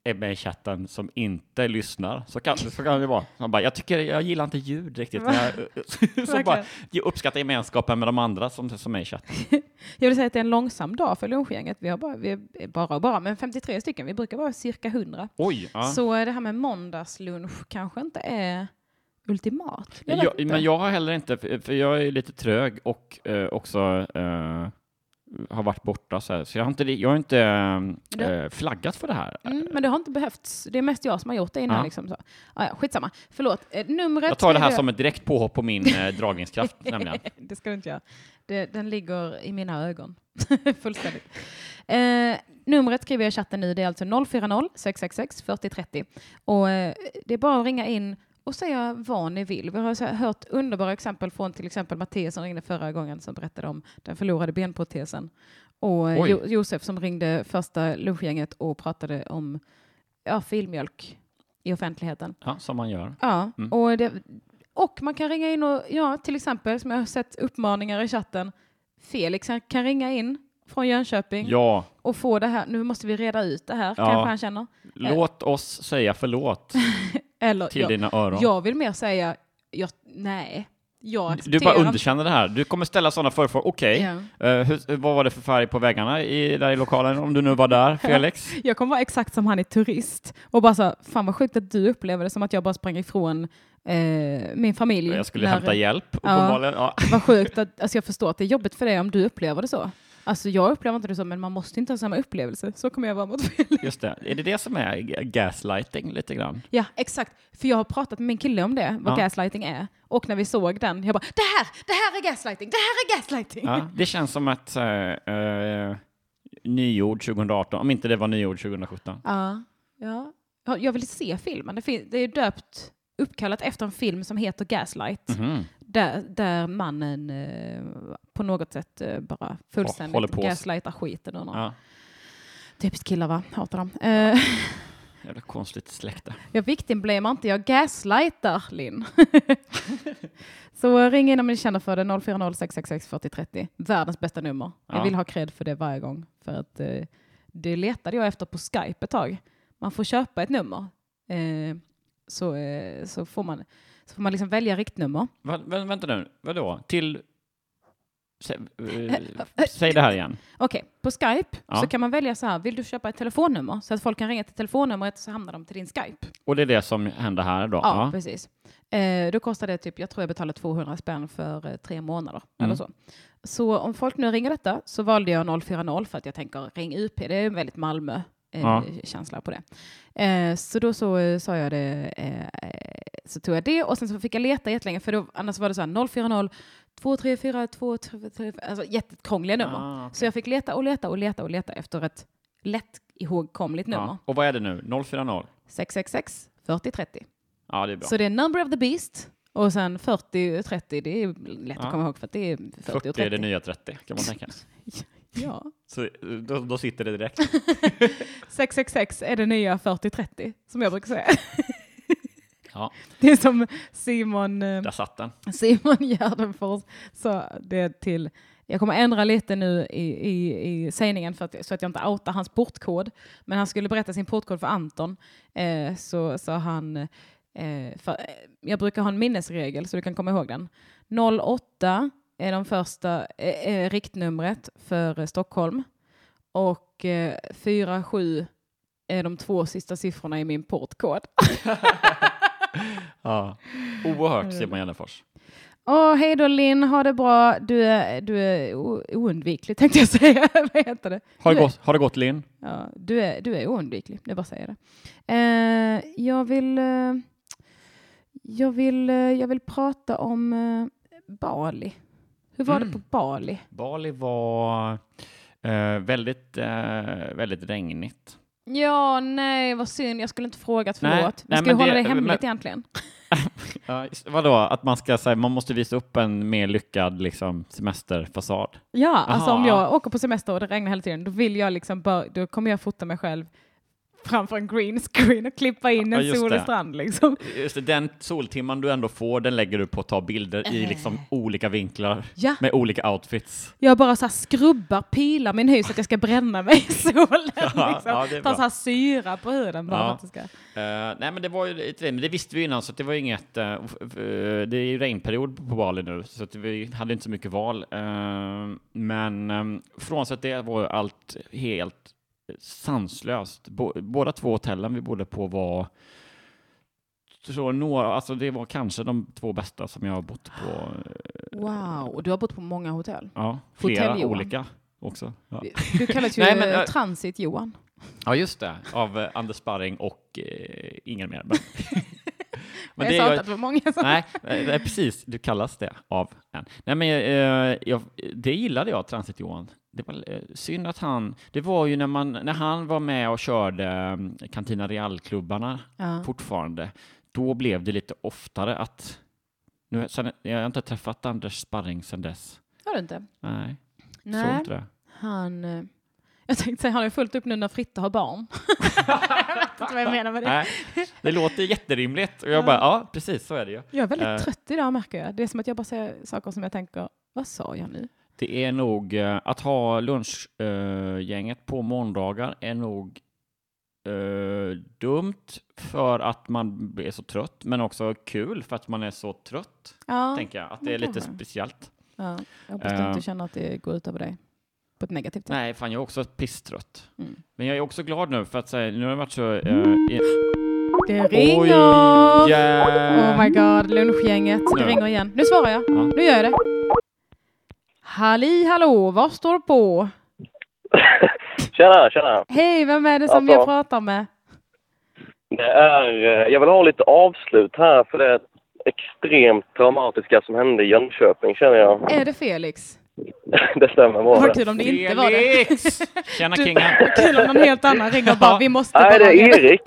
är, med i chatten som inte lyssnar. Så kan, så kan det vara. Man bara, jag, tycker, jag gillar inte ljud riktigt. Jag, så bara, jag uppskattar gemenskapen med de andra som, som är i chatten. Jag vill säga att det är en långsam dag för lunchgänget. Vi har bara, vi är bara och bara, men 53 stycken. Vi brukar vara cirka 100. Oj! Ja. Så eh, det här med måndagslunch kanske inte är ultimat. Jag Jag, inte. men jag har heller inte, för för jag är lite trög och eh, också eh, har varit borta så här. Så jag har inte, jag har inte eh, flaggat för det här. Mm, men det har inte behövts. Det är mest jag som har gjort det innan. Ja. Liksom, så. Ah, ja, skitsamma. Förlåt. Eh, numret Jag tar det här som ett direkt påhopp på min eh, dragningskraft nämligen. det ska du inte göra. Det, den ligger i mina ögon. Fullständigt. Eh, numret skriver jag i chatten nu. Det är alltså 040 666 4030. Och eh, det är bara att ringa in och säga vad ni vill. Vi har hört underbara exempel från till exempel Mattias som ringde förra gången som berättade om den förlorade benprotesen. Och eh, Oj. jo, Josef som ringde första lunchgänget och pratade om ja, filmjölk i offentligheten. Ja, som man gör. Ja, Mm. och, det, och man kan ringa in och, ja, till exempel som jag har sett uppmaningar i chatten, Felix kan ringa in från Jönköping Ja, och få det här, nu måste vi reda ut det här, Ja. kanske han känner. låt oss säga förlåt Eller, till jag, dina öron. jag vill mer säga, jag, nej, jag Du bara underkänner det här. Du kommer ställa sådana förfrågor. Okej, Ja. eh, hur- vad var det för färg på väggarna i, där i lokalen? Om du nu var där, Felix? Jag kommer vara exakt som han är turist och bara så, fan vad sjukt att du upplever det som att jag bara sprang ifrån eh, min familj. Jag skulle när- hämta hjälp, uppenbarligen. Ja. Vad sjukt, att, alltså jag förstår att det är jobbigt för dig om du upplever det så. Alltså jag upplever inte det så, men man måste inte ha samma upplevelse. Så kommer jag vara mot Felix. Just det. Är det det som är gaslighting lite grann? Ja, exakt. För jag har pratat med min kille om det, vad Ja. gaslighting är. Och när vi såg den, jag bara, det här, det här är gaslighting, det här är gaslighting. Ja, det känns som ett uh, uh, nyord 2018, om inte det var nyord 2017. Ja, ja. Ja, Jag vill se filmen. Det, är döpt, uppkallat efter en film som heter Gaslight. Mhm. Där, där mannen eh, på något sätt eh, bara fullständigt på. gaslightar skiten ur någon. Ja. Typiskt killar va? Hatar dem. Eh, Jävla konstigt släkte. Jag victimblamar inte, jag gaslightar Linn. så ring in om ni känner för det, 040 666 4030. Världens bästa nummer. Ja. Jag vill ha cred för det varje gång. För att eh, det letade jag efter på Skype ett tag. Man får köpa ett nummer. Eh, så, eh, så får man, så får man liksom välja riktnummer. Va, vä, vänta nu, vadå? Till... Sä, eh, säg det här igen. Okej, på Skype Ja. så kan man välja så här, vill du köpa ett telefonnummer? Så att folk kan ringa till telefonnumret så hamnar de till din Skype. Och det är det som händer här då? Ja, precis. Eh, då kostar det typ, jag tror jag betalar 200 spänn för eh, tre månader. Mm. Eller så. så om folk nu ringer detta så valde jag 040 för att jag tänker ring UP, det är en väldigt Malmö. Eh, Ja. känsla på det. Eh, så då så eh, sa jag det, eh, så tog jag det och sen så fick jag leta jättelänge för då, annars var det så här 040 234 233, alltså jättekrångliga nummer. Ah, okej. Så jag fick leta och leta och leta och leta efter ett lätt ihågkomligt nummer. ja. Och vad är det nu? 040? 666 40 30. Ja, det är bra. Så det är number of the beast och sen 40 och 30, det är lätt Ja. att komma ihåg för att det är 40, 40 och är 30. det nya 30, kan man tänka. Ja. Så då, då sitter det direkt. 666 är det nya 40-30 som jag brukar säga. Ja, Det är som Simon, eh, där satt den. Simon Gärdenfors sa det till jag kommer ändra lite nu i, i, i sägningen för att, så att jag inte outar hans portkod. Men han skulle berätta sin portkod för Anton. Eh, så sa han, eh, för, eh, jag brukar ha en minnesregel så du kan komma ihåg den. 08 är de första eh, eh, riktnumret för Stockholm. Och eh, 47 är de två sista siffrorna i min portkod. Ja. Oerhört Simon Gärdenfors. Åh, hej då Linn, ha det bra. Du är, du är oundviklig tänkte jag säga. Vad heter det? Har det gått, har det gått Linn? Ja, du, är, du är oundviklig, det är bara att säga det. Eh, jag, vill, eh, jag, vill, eh, jag vill prata om eh, Bali. Hur var Mm. det på Bali? Bali var eh, väldigt, eh, väldigt regnigt. Ja, nej, vad synd. Jag skulle inte frågat, Nej, förlåt. Vi nej, ska ju hålla det- det hemligt men- egentligen. Ja, vadå, att man ska säga, man måste visa upp en mer lyckad liksom, semesterfasad? Ja, alltså om Aha. jag åker på semester och det regnar hela tiden, då vill jag liksom då kommer jag fota mig själv framför en green screen och klippa in Ja, en just solig det. strand liksom. Just det, den soltimman du ändå får, den lägger du på att ta bilder i liksom olika vinklar Ja, med olika outfits. jag bara så här skrubbar, pilar min hy så att jag ska bränna mig i solen. Ja, liksom. ja, Ta bra. så här syra på huden bara Ja. för att det ska... Eh, nej, men det var ju men det visste vi innan, så att det var inget. eh, f- eh, det är ju regnperiod på Bali nu, så att vi hade inte så mycket val. Uh, men um, frånsett det var ju allt helt sanslöst. Båda två hotellen vi bodde på var så några, alltså det var kanske de två bästa som jag har bott på. Wow, och du har bott på många hotell. Ja, flera Hotell-Johan. olika också. Ja. Du kallas ju Nej, men, Transit-Johan. Ja, just det. Av eh, Anders Sparring och eh, ingen mer. Men, men det är jag, att det var många som... nej, nej, nej, precis. Du kallas det av en. Nej, men eh, jag, det gillade jag, Transit-Johan. Det var eh, synd att han... Det var ju när, man, när han var med och körde eh, Cantina Real-klubbarna Ja. fortfarande. Då blev det lite oftare att... Nu, sen, jag har inte träffat Anders Sparring sedan dess. Har du inte? Nej, såg Nej, inte det. han... eh, Jag tänkte säga, han har ju fullt upp nu när Fritte har barn. jag vet inte vad jag menar med det. Nej, det låter jätterimligt. Och jag bara, ja, precis så är det ju. Jag är väldigt Eh. trött idag märker jag. Det är som att jag bara säger saker som jag tänker, vad sa jag nu? Det är nog eh, att ha lunchgänget på måndagar är nog eh, dumt för att man blir så trött, men också kul för att man är så trött, Ja, tänker jag. Att det är lite kanske. speciellt. ja. jag hoppas du Eh. inte känner att det går ut över dig på ett negativt sätt. Nej, fan jag är också pisstrött. Mm. Men jag är också glad nu för att säga, nu har det varit så... eh, i- Det ringer! Oj, Oh yeah. my god, lunchgänget. Det Nu. ringer igen. Nu svarar jag. Ja. Nu gör jag det. Halli hallå, vad står på? Tjena, tjena. Hej, vem är det som Alltså. jag pratar med? Det är, eh, jag vill ha lite avslut här för det extremt traumatiska som hände i Jönköping känner jag. Är det Felix? det stämmer bra Vad kul om det inte var det. Felix! Tjena kingen! Kul om någon helt annan ringer och bara, vi måste Nej, bara... det är Erik.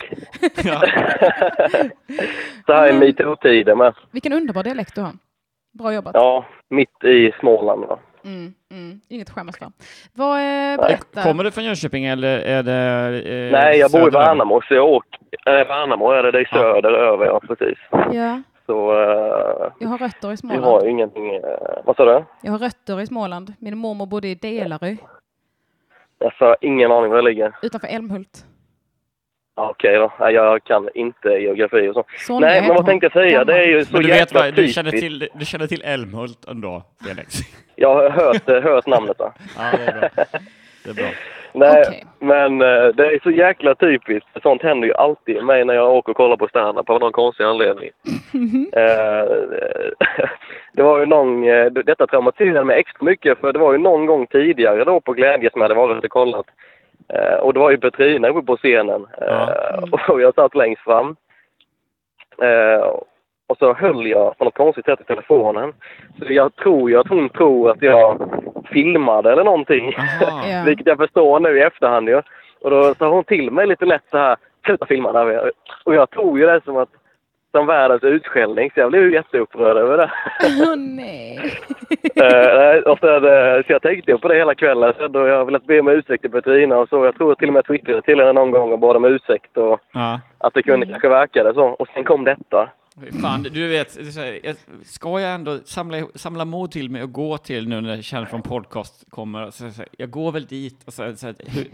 Ja. Så här i metoo-tiden med. Vilken underbar dialekt du har. Bra jobbat. Ja, mitt i Småland va. Mm, mm. Inget skämmas för. Vad, eh, berätta. Kommer du från Jönköping eller är det... eh, Nej, jag bor i söderöver? Värnamo så jag åker, Eh, Värnamo är det, det är söder över, ja precis. Ja, Så eh, jag har rötter i har Småland. ju ingenting... Eh, vad sa du? Jag har rötter i Småland. Min mormor bodde i Delarö Alltså, ingen aning var det ligger. utanför Älmhult. Ja, Okej då. Nej, jag kan inte geografi och så. Sonja Nej, men vad tänkte jag säga? Det är ju så Men du vet jäkla vad, du känner, typiskt. till, du känner till Älmhult ändå, Felix? Jag har hört, eh, hört namnet va? Ja, det är bra. Det är bra. Nej, Okej. men eh, det är så jäkla typiskt. Sånt händer ju alltid mig när jag åker och kollar på stand av någon konstig anledning. Eh, det var ju någon, detta traumatiserade mig extra mycket för det var ju någon gång tidigare då på Glädje som jag hade varit och kollat. Eh, och det var ju Petrina uppe på scenen eh, och jag satt längst fram. Eh, och så höll jag på något konstigt sätt i telefonen. Så jag tror ju att hon tror att jag filmade eller någonting. Ja. Vilket jag förstår nu i efterhand ju. Och då sa hon till mig lite lätt så här, sluta filma där. Och jag tog ju det som att som världens utskällning, så jag blev ju jätteupprörd över det. Åh nej. Eh, nej, och så, eh, så jag tänkte på det hela kvällen. Så då jag velat be om ursäkt till Petrina och så. Jag tror till och med jag twittrade till henne någon gång och bad om ursäkt och Ja. att det kunde kanske verka det så. Och sen kom detta. Fan, du vet, jag- ska jag ändå samla, samla mod till mig och gå till nu när jag känner från podcast kommer, så, så, jag går väl dit och så, så, hur,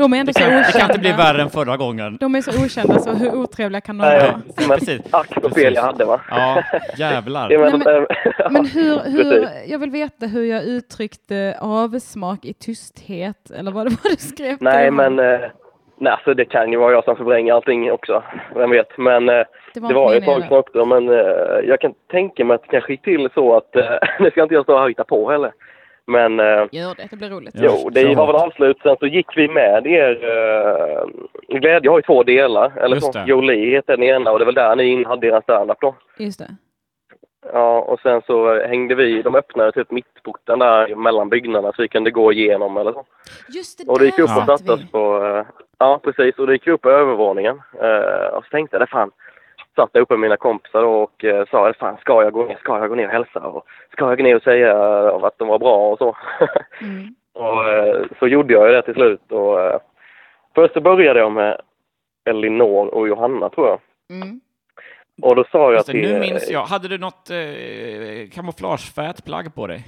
De är ändå det, så kan, det kan inte bli okända. värre än förra gången. De är så okända, så hur otrevliga kan de Nej, vara? men Precis. ack så fel jag hade va? Ja, jävlar. Ja, men, Nej, eh, Men hur, hur, jag vill veta hur jag uttryckte avsmak i tysthet, eller vad det var du skrev. Nej, men... Eh, nej, så det kan ju vara jag som förvränger allting också. Vem vet. Men eh, det var, det var ett tag sedan också. Men jag kan tänka mig att det kanske gick till så att... Nu ska inte jag stå här och hitta på heller. Men... Eh, Gör det, det blir roligt. Jo, det var väl avslut. Sen så gick vi med er. Uh, Glädje har ju två delar. Eller så. Jolie heter den ena och det är väl där ni hade er standup då. Just det. Ja, och sen så hängde vi, de öppnade typ mittporten där mellan byggnaderna så vi kunde gå igenom eller så. Just det, Och det gick upp och satt satte oss på, eh, ja precis, och det gick upp på övervåningen. Eh, och så tänkte jag, det fan, satt där uppe med mina kompisar och uh, sa, fan ska jag gå ner, ska jag gå ner och hälsa och ska jag gå ner och säga eh, att de var bra och så. Mm. och eh, så gjorde jag det till slut och eh, först så började jag med Elinor och Johanna tror jag. Mm. Och då sa jag det, till, nu minns jag. Hade du något eh, kamouflagefärgat plagg på dig?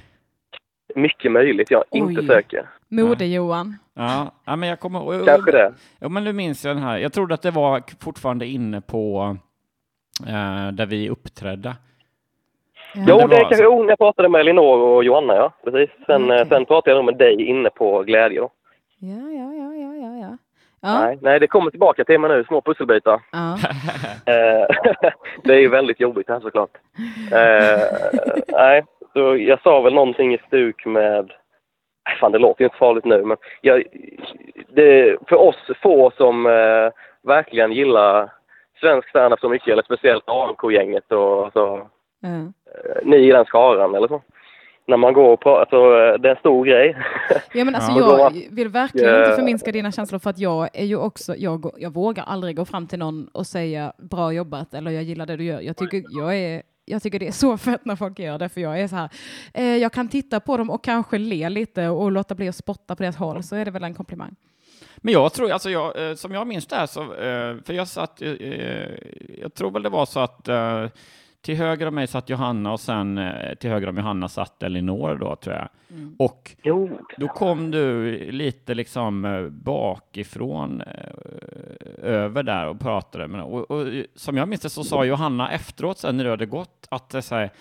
mycket möjligt, jag är Oj. inte säker. Mode-Johan. Ja, ja men jag kommer ihåg. Kanske det. Ja, men nu minns jag den här. Jag trodde att det var fortfarande inne på eh, där vi uppträdde. Ja. Jo, det det, kanske, så. jag pratade med Elinor och Johanna, ja. Precis. Sen, Okej. eh, sen pratade jag nog med dig inne på Glädje då. Ja, ja, ja, ja, ja, ja. Ja, Nej, nej, det kommer tillbaka till mig nu, små pusselbitar. ja. Eh, det är ju väldigt jobbigt här såklart. Eh, nej, så jag sa väl någonting i stuk med... Nej, fan, det låter ju inte farligt nu, men jag, det, för oss få som eh, verkligen gillar svensk standup så mycket, eller speciellt AMK-gänget och så, eh, ni i den skaran eller så. När man går och pratar, alltså, eh, det är en stor grej. Ja men alltså Ja. jag vill verkligen inte förminska dina känslor för att jag är ju också, jag, jag vågar aldrig gå fram till någon och säga bra jobbat eller jag gillar det du gör. Jag tycker, jag är, jag tycker det är så fett när folk gör det för jag är så här, eh, jag kan titta på dem och kanske le lite och låta bli att spotta på deras håll så är det väl en komplimang. Men jag tror, alltså jag, eh, som jag minns det här, så, eh, för jag satt, eh, jag tror väl det var så att till höger om mig satt Johanna och sen till höger om Johanna satt Elinor då, tror jag. Och Jo, då kom du lite liksom bakifrån över där och pratade med och, och som jag minns det så sa Johanna efteråt sen när det hade gått att det så här,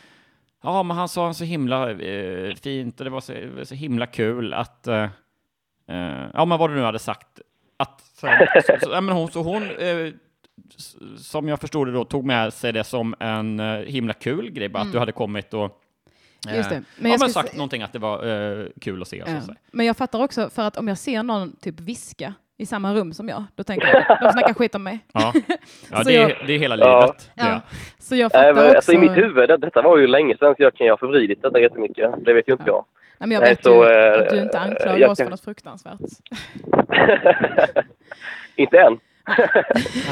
ja men han sa så himla eh, fint och det var så, så himla kul att eh, eh, ja men vad du nu hade sagt att så, så, så, ja, men hon, så hon eh, som jag förstod det då tog med sig det som en eh, himla kul grej bara att du hade kommit och eh, Just det. Men Men jag ja, men sagt se- någonting att det var eh, kul att se. Så Ja. att säga. Men jag fattar också för att om jag ser någon typ viska i samma rum som jag, då tänker jag att de snackar skit om mig. Ja, ja det, är, jag- det är hela Ja. livet. Ja. Det. Så jag fattar men, också. alltså, i mitt huvud, det, detta var ju länge sedan så jag kan ju ha förvridit detta jättemycket. Det vet ju inte jag. Nej, men jag Nej, vet så, ju eh, att du inte anklagar jag oss kan- för något fruktansvärt. inte än.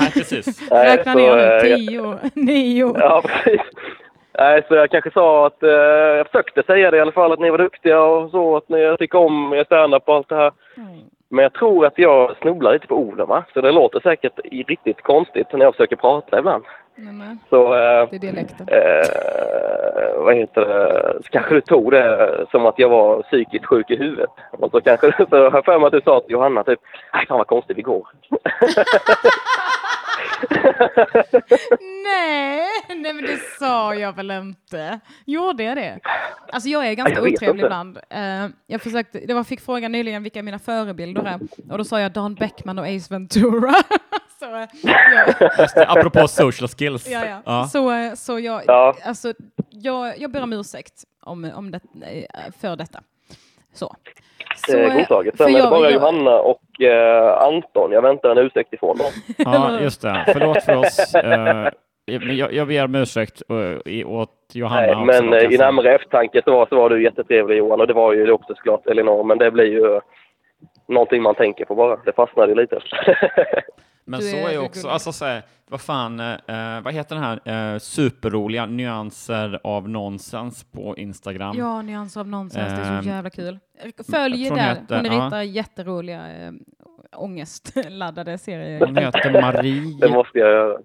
Nej, precis. Nej, Räkna så, ner nu. Tio, nio. Ja, precis. Nej, så jag kanske sa att, eh, jag försökte säga det i alla fall, att ni var duktiga och så, att ni tycker om er standup och allt det här. Mm. Men jag tror att jag snubblar lite på orden va? Så det låter säkert riktigt konstigt när jag försöker prata ibland. Så, eh, det är dialekten. eh, vad heter det, så kanske du tog det som att jag var psykiskt sjuk i huvudet. Och så kanske så har jag för mig att du sa till Johanna typ, nej fan vad konstigt vi går. nej, nej men det sa jag väl inte. Gjorde jag det? Alltså jag är ganska Jag otrevlig inte. ibland. Eh, jag försökte, det var, fick frågan nyligen vilka mina förebilder är och då sa jag Dan Beckman och Ace Ventura. så, eh, det, apropå social skills. Ja, ja. Ja. Så, så jag, Ja. alltså, jag, jag ber om ursäkt om, om det, eh, för detta. Så. Det är eh, godtaget. Sen är det bara jag- Johanna och eh, Anton jag väntar en ursäkt ifrån dem. Ja, just det. Förlåt för oss. Eh, men jag, jag ber om ursäkt eh, i- åt Johanna Nej, också. men eh, i närmare eftertanke så var, så var du jättetrevlig Johan och det var ju också såklart Elinor men det blir ju någonting man tänker på bara. Det fastnade ju lite. Men Du så är- ju också, gullig. alltså så här, vad fan, eh, vad heter den här eh, superroliga nyanser av nonsens på Instagram? Ja, nyanser av nonsens, det är Ehm, så jävla kul. Följ där, heter- hon ja. ritar jätteroliga äh, ångestladdade serier. Hon heter Marie, det måste jag göra.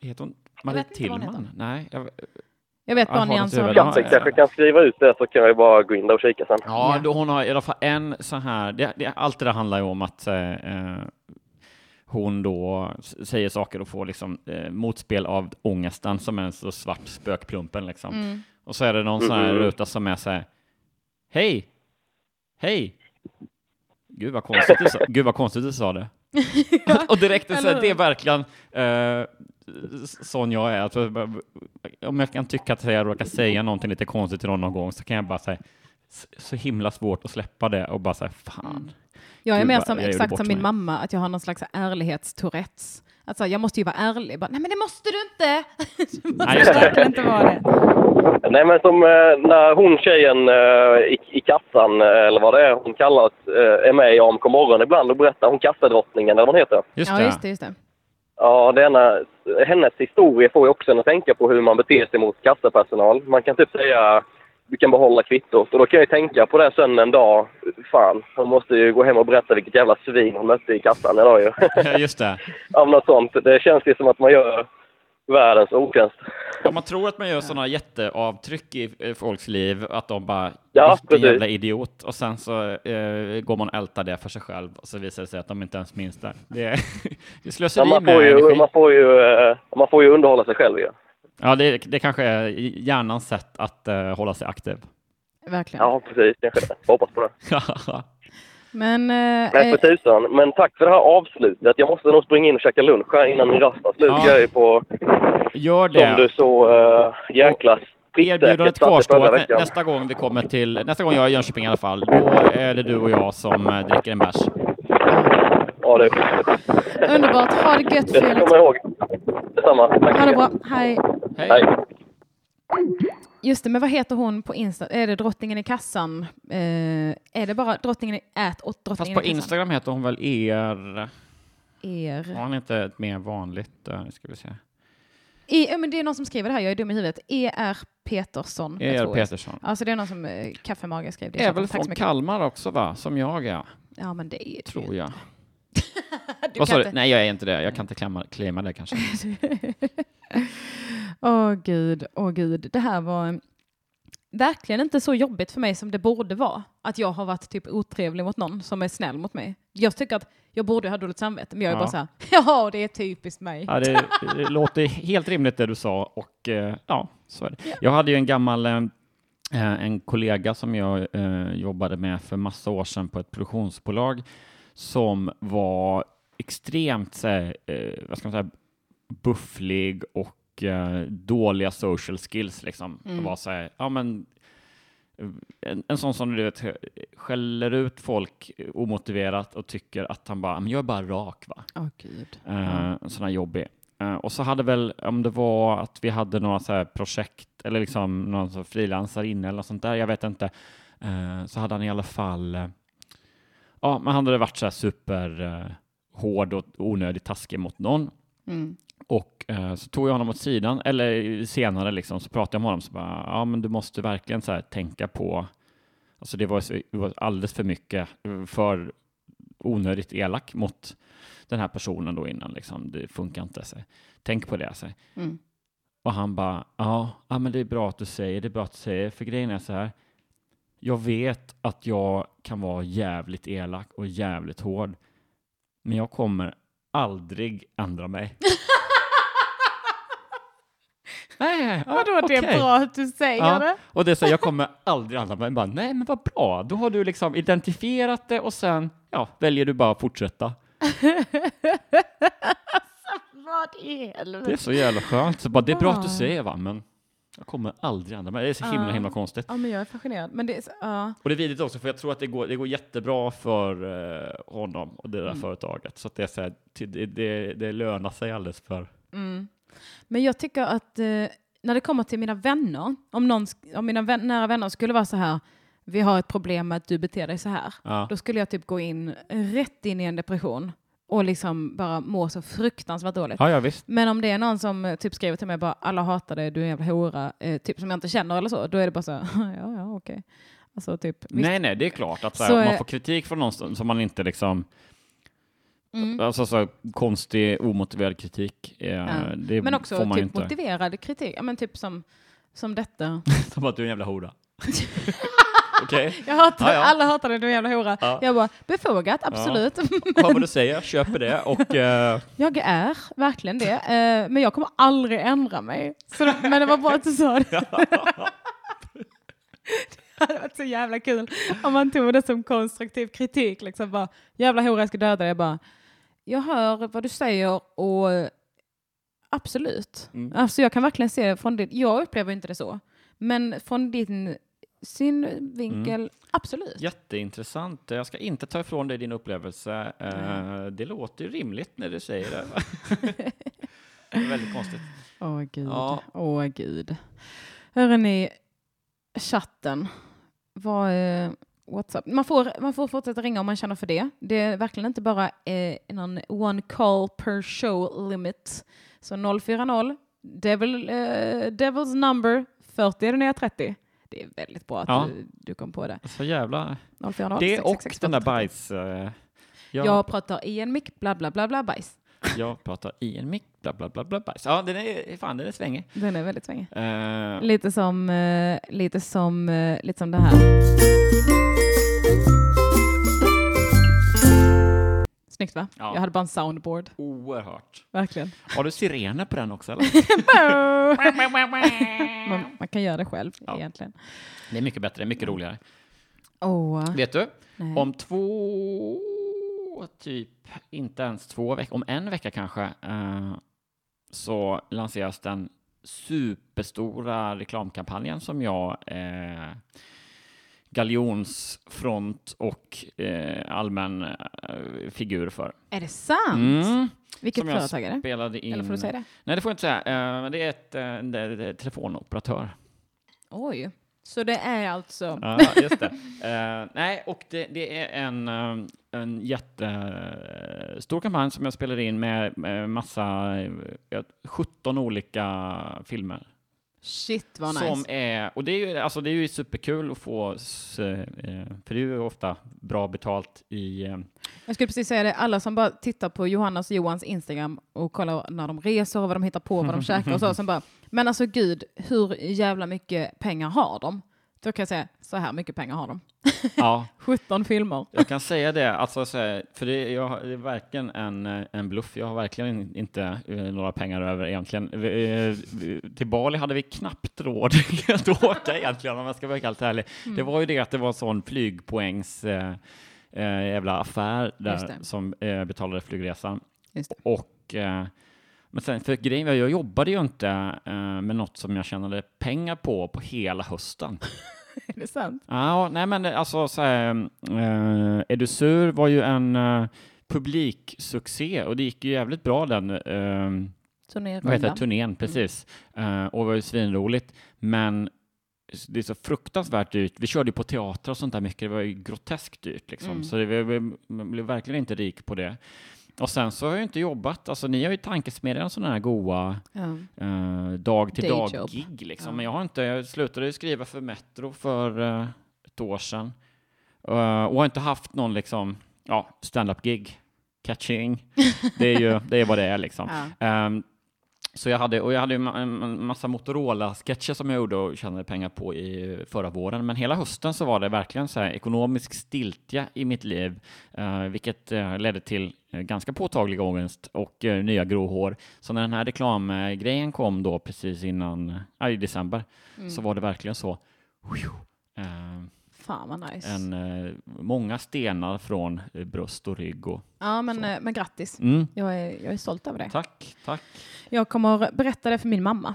heter hon Jag Marie Tillman? Nej, jag, Jag vet bara nyanser Ja, kanske ja. kan skriva ut det så kan jag bara gå in där och kika sen. Ja, Ja. Då hon har i alla fall en så här, det, det, allt det där handlar ju om att eh, eh, hon då säger saker och får liksom eh, motspel av ångesten som är en så svart spökplumpen liksom. Mm. Och så är det någon sån här ruta som är så här, hej, hej, gud vad konstigt du sa, gud vad konstigt du sa det. och direkt så här, det är verkligen eh, sån jag är. Alltså, om jag kan tycka att jag råkar säga någonting lite konstigt till någon någon gång så kan jag bara säga så himla svårt att släppa det och bara säga fan. Jag är mer som, exakt som min mig. mamma, att jag har någon slags ärlighetstourettes. Alltså, jag måste ju vara ärlig. Bara, Nej men det måste du inte! du måste verkligen inte vara det. Nej men som eh, när hon tjejen eh, i, i kassan, eh, eller vad det är hon kallas, eh, är med i AMK morgon ibland och berättar om kassadrottningen eller vad hon heter. Just ja, det. just det, just det. Ja, denna, hennes historia får ju också en att tänka på hur man beter sig mot kassapersonal. Man kan typ säga du kan behålla kvittot. Och då kan jag ju tänka på det sen en dag. Fan, hon måste ju gå hem och berätta vilket jävla svin hon mötte i kassan idag ju. Ja, just det. Av något sånt. Det känns ju som att man gör världens otjänst. Ja, man tror att man gör sådana jätteavtryck i eh, folks liv, att de bara Ja, vilken jävla idiot, och sen så eh, går man och ältar det för sig själv, och så visar det sig att de inte ens minns det. Det är, slöseri Ja, man, med får ju, energi. man, får ju, eh, man får ju underhålla sig själv ju. Ja, det, det kanske är hjärnans sätt att eh, hålla sig aktiv. Verkligen. Ja, precis. Kanske det. Hoppas på det. Men, eh, Nej, för eh, tusan. Men tack för det här avslutet. Jag måste nog springa in och käka lunch här innan min rast slut. Ja. Jag är på, Gör som du det. så uh, jäkla Erbjudandet kvarstår. Nä, nästa gång vi kommer till, nästa gång jag är i Jönköping i alla fall, då är det du och jag som eh, dricker en bärs. Ja, det, underbart. Ha det gött det Felix. kommer jag ihåg. Detsamma. Tack. Ha det bra. Hej. Hej! Hej. Just det, men vad heter hon på Insta? Är det drottningen i kassan? Eh, är det bara drottningen i ät och Fast drottningen på i kassan? Instagram heter hon väl er... Er. Har hon inte ett mer vanligt, uh, ska vi se. E, ja, men det är någon som skriver det här, jag är dum i huvudet. E.R. Petersson. Er. Petersson. Alltså det är någon som eh, kaffemage skrev det. Är väl från. Kalmar också va? Som jag är, Ja men det är tror jag. Vad sa du? Nej, jag är inte det. Jag kan inte klämma, det kanske. Åh gud, åh gud. Det här var eh, verkligen inte så jobbigt för mig som det borde vara. Att jag har varit typ otrevlig mot någon som är snäll mot mig. Jag tycker att jag borde ha dåligt samvete, men jag är Ja. bara så här, ja det är typiskt mig. Ja, det, det låter helt rimligt det du sa och eh, ja, så är det. Jag hade ju en gammal eh, en kollega som jag eh, jobbade med för massa år sedan på ett produktionsbolag som var extremt så här, eh, vad ska man säga, bufflig och eh, dåliga social skills. Liksom. Mm. Var så här, ja, men, eh, en, en sån som du vet, skäller ut folk omotiverat och tycker att han bara, men jag är bara rak va. Åh gud. Uh, en sån här jobbig. Eh, och så hade väl, om det var att vi hade några så här projekt eller liksom någon frilansare inne eller något sånt där, jag vet inte, Eh, så hade han i alla fall, eh, ja, men han hade varit så här super eh, och onödigt taskig mot någon. Mm. Och eh, så tog jag honom åt sidan, eller senare liksom, så pratade jag med honom så bara, ja men du måste verkligen så här tänka på, alltså det var, så, det var alldeles för mycket, eh, för onödigt elak mot den här personen då innan. Liksom. Det funkar inte. Så. Tänk på det. Så. Mm. Och han bara, ja, ja, men det är bra att du säger, det är bra att du säger, för grejen är så här, jag vet att jag kan vara jävligt elak och jävligt hård, men jag kommer aldrig ändra mig. Nej, ja, Vadå, det är bra att du säger Ja. det? Och det är så, jag kommer aldrig ändra mig. Bara, Nej, men vad bra, då har du liksom identifierat det och sen ja, väljer du bara att fortsätta. Vad i Det är helvete? så jävla skönt. Så bara, det är bra att du säger va, men jag kommer aldrig ändra mig. Det är så himla, Ja. himla konstigt. Ja, men jag är fascinerad. Men det är ja. Och det är vidrigt också, för jag tror att det går, det går jättebra för eh, honom och det där Mm. företaget. Så att det, är så här, det, det, det lönar sig alldeles för... Mm. Men jag tycker att eh, när det kommer till mina vänner, om, någon, om mina vän, nära vänner skulle vara så här, vi har ett problem med att du beter dig så här, då skulle jag typ gå in rätt in i en depression och liksom bara må så fruktansvärt dåligt. ja, ja, visst. Men om det är någon som eh, typ skriver till mig bara alla hatar dig, du är en jävla hora, eh, typ som jag inte känner eller så, då är det bara så ja ja okej. Alltså typ, visst. Nej, nej, det är klart att så här, Så man får kritik från någon som man inte liksom... Mm. Alltså så konstig, omotiverad kritik. Eh, Ja. det Men också får man typ inte. motiverad kritik, ja men typ som, som detta. Som att du är en jävla hora. Okej, Jag hatar, Ja, ja. alla hatar dig, du är en jävla hora. Ja. Jag bara, befogat, absolut. hör vad du säger, köper det och... Eh, Jag är verkligen det, eh, men jag kommer aldrig ändra mig. Så, men det var bra att du sa det. Det hade varit så jävla kul om man tog det som konstruktiv kritik. Liksom bara, jävla hora, jag ska döda dig. Jag bara, jag hör vad du säger och absolut. Mm. Alltså jag kan verkligen se det från din, jag upplever inte det så, men från din synvinkel, Mm. absolut. Jätteintressant. Jag ska inte ta ifrån dig din upplevelse. Eh, det låter ju rimligt när du säger det. det är väldigt konstigt. Åh gud, Ja. åh gud. Hörrni, chatten. Vad är WhatsApp? Man får, man får fortsätta ringa om man känner för det. Det är verkligen inte bara eh, någon one call per show limit. Så 040 Devil, eh, Devil's number 40 är det nya 30. Det är väldigt bra att Ja. du, du kom på det. Så jävla... 040 Det och 666 den där 40. bajs... Eh, jag, Jag pratar i en mick, bla bla bla bla bajs. jag pratar i en mick, bla bla bla bla bajs. Ja, den är, fan, den är svängig. Den är väldigt svängig. Eh, Lite som, eh, lite som, lite som det här. Snyggt va? Ja. Jag hade bara en soundboard. oerhört. Verkligen. Har du sirener på den också eller? man, man kan göra det själv Ja. egentligen. Det är mycket bättre, mycket roligare. Oh, Vet du? nej. Om två, typ inte ens två veckor, om en vecka kanske, eh, så lanseras den superstora reklamkampanjen som jag eh, galjonsfront och eh, allmän eh, figur för. Är det sant? Mm, Vilket som företag är det? spelade in. Eller får du säga det? Nej, det får jag inte säga. Eh, det är ett eh, det är ett telefonoperatör. Oj. Så det är alltså... Ja, just det. Eh, nej, och det, det är en, eh, en jättestor kampanj som jag spelade in med, med massa, eh, 17 olika filmer. Shit vad nice. Som är, och det är ju, alltså det är ju superkul att få, eh, för det är ju ofta bra betalt i, eh, Jag skulle precis säga det, alla som bara tittar på Johannas och Johans Instagram och kollar när de reser och vad de hittar på, vad de käkar och så, som bara, men alltså gud, hur jävla mycket pengar har de? Då kan jag säga, så här mycket pengar har de. ja, 17 filmer. Jag kan säga det, alltså, för det, jag, det är verkligen en, eh, en bluff. Jag har verkligen inte eh, några pengar över egentligen. Eh, till Bali hade vi knappt råd att åka egentligen, om jag ska vara helt ärlig. Det var ju det att det var en sån flygpoängs eh, jävla affär där som eh, betalade flygresan. Och, eh, men sen, för grejen var, jag jobbade ju inte eh, med något som jag tjänade pengar på på hela hösten. Är det sant? Ja, nej men alltså så här, eh, Är du sur var ju en uh, publiksuccé och det gick ju jävligt bra den uh, heter det, turnén, precis. Eh, och det var ju svinroligt. Men det är så fruktansvärt dyrt. Vi körde ju på teater och sånt där mycket. Det var ju groteskt dyrt liksom. Mm. Så det, vi, vi, man blev verkligen inte rik på det. Och sen så har jag ju inte jobbat. Alltså ni har ju tankesmedjan sådana här goa Ja. eh, dag till dag Dayjob. gig liksom. Ja. Men jag har inte, jag slutade ju skriva för Metro för eh, ett år sedan. Eh, och har inte haft någon liksom ja, stand-up-gig, catching. Det är ju det är vad det är liksom. Ja. Ehm, så jag hade, och jag hade en massa Motorola-sketcher som jag gjorde och tjänade pengar på i förra våren. Men hela hösten så var det verkligen så här ekonomisk stiltje i mitt liv, eh, vilket eh, ledde till eh, ganska påtaglig ångest och nya gråhår. Så när den här reklamgrejen kom då precis innan, i december, Mm. så var det verkligen så. Eh, Fan vad nice. en, eh, många stenar från eh, bröst och rygg. Och, ja, men, så. eh, men grattis. mm, Jag är, jag är stolt över det. tack, tack. Jag kommer berätta det för min mamma.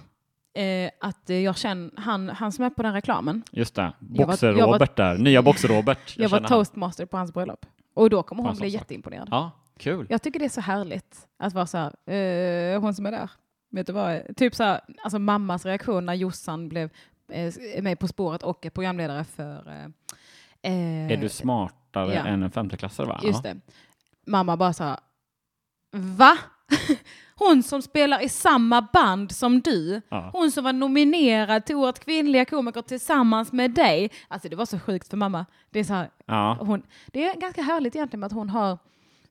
Eh, att eh, jag känner, han, han som är på den reklamen, Just det, Jag Boxer-Robert där, nya Boxer-Robert. jag, var känner han. toastmaster på hans bröllop. Och då kommer hon bli sak. jätteimponerad. Ja, kul. Jag tycker det är så härligt att vara så här, eh, hon som är där, vet du vad, typ så här, alltså mammas reaktion när Jossan blev eh, med På spåret och är programledare för eh, eh, Är du smartare ja. än en femteklassare va? Just det. Mamma bara sa, va? Hon som spelar i samma band som du, Ja. hon som var nominerad till Årets kvinnliga komiker tillsammans med dig. Alltså det var så sjukt för mamma. Det är, så här, Ja. hon, det är ganska härligt egentligen att hon har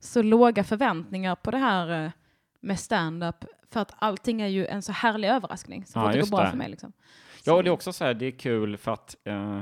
så låga förväntningar på det här med stand-up. För att allting är ju en så härlig överraskning. Så Ja, det går bra det. för mig. Liksom. Ja, och det är också så här, det är kul för att eh,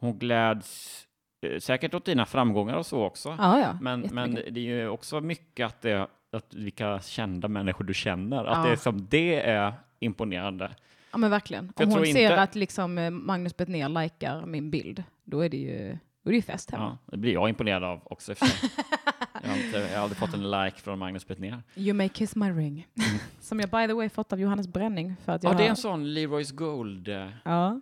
hon gläds eh, säkert åt dina framgångar och så också. Ja, ja. Men, men det är ju också mycket att, det, att vilka kända människor du känner, att Ja. det, är som, det är imponerande. Ja men verkligen. För Om hon ser inte- att liksom eh, Magnus Bettner likar min bild, då är det ju, då är det ju fest hemma. Ja, det blir jag imponerad av också. jag, har inte, jag har aldrig fått en like från Magnus Bettner. You may kiss my ring. Som jag by the way fått av Johannes Bränning. För att jag Ja, det är en sån Leroy's Gold-ring. Ja.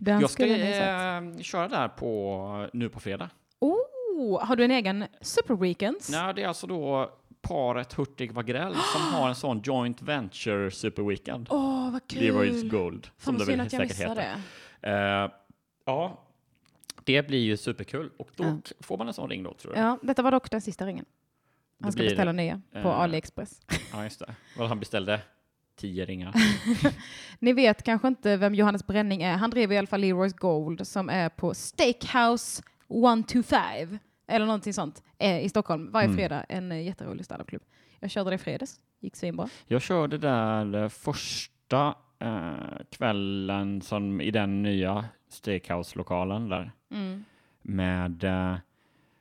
Den Jag ska eh, köra där på, nu på fredag. Oh, har du en egen Super Weekends? Nej, det är alltså då paret Hurtig Wagrell som har en sån joint venture super weekend. Åh, vad kul! Leroy's Gold, Fan som det väl säkert heter. det. Eh, ja, det blir ju superkul. Och då Ja. får man en sån ring då, tror du? Ja, detta var dock den sista ringen. Han Det ska blir- beställa nya på eh, AliExpress. Ja, just det. Vad han beställde? Tio ringar. Ni vet kanske inte vem Johannes Bränning är. Han driver i alla fall Leroy's Gold som är på Steakhouse 125 eller någonting sånt eh, i Stockholm varje Mm. fredag. En eh, jätterolig standupklubb. Jag körde det i fredags. Gick svinbra. Jag körde där eh, första eh, kvällen som i den nya Steakhouse-lokalen där. Mm. med, eh,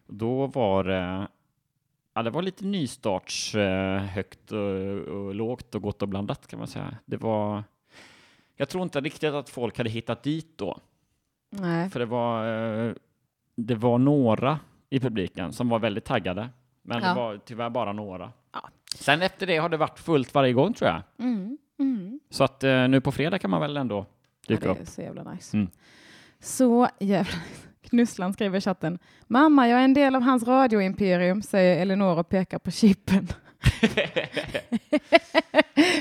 då var det, ja det var lite nystarts eh, högt och, och lågt och gott och blandat kan man säga. Det var, jag tror inte riktigt att folk hade hittat dit då, Nej. för det var, eh, det var några i publiken som var väldigt taggade, men Ja. det var tyvärr bara några. Ja. Sen efter det har det varit fullt varje gång tror jag. Mm. Mm. Så att eh, nu på fredag kan man väl ändå Ja, dyka det upp. är så jävla nice. Mm. Så jävla Knusslan skriver i chatten. Mamma, jag är en del av hans radioimperium, säger Elinor och pekar på chippen.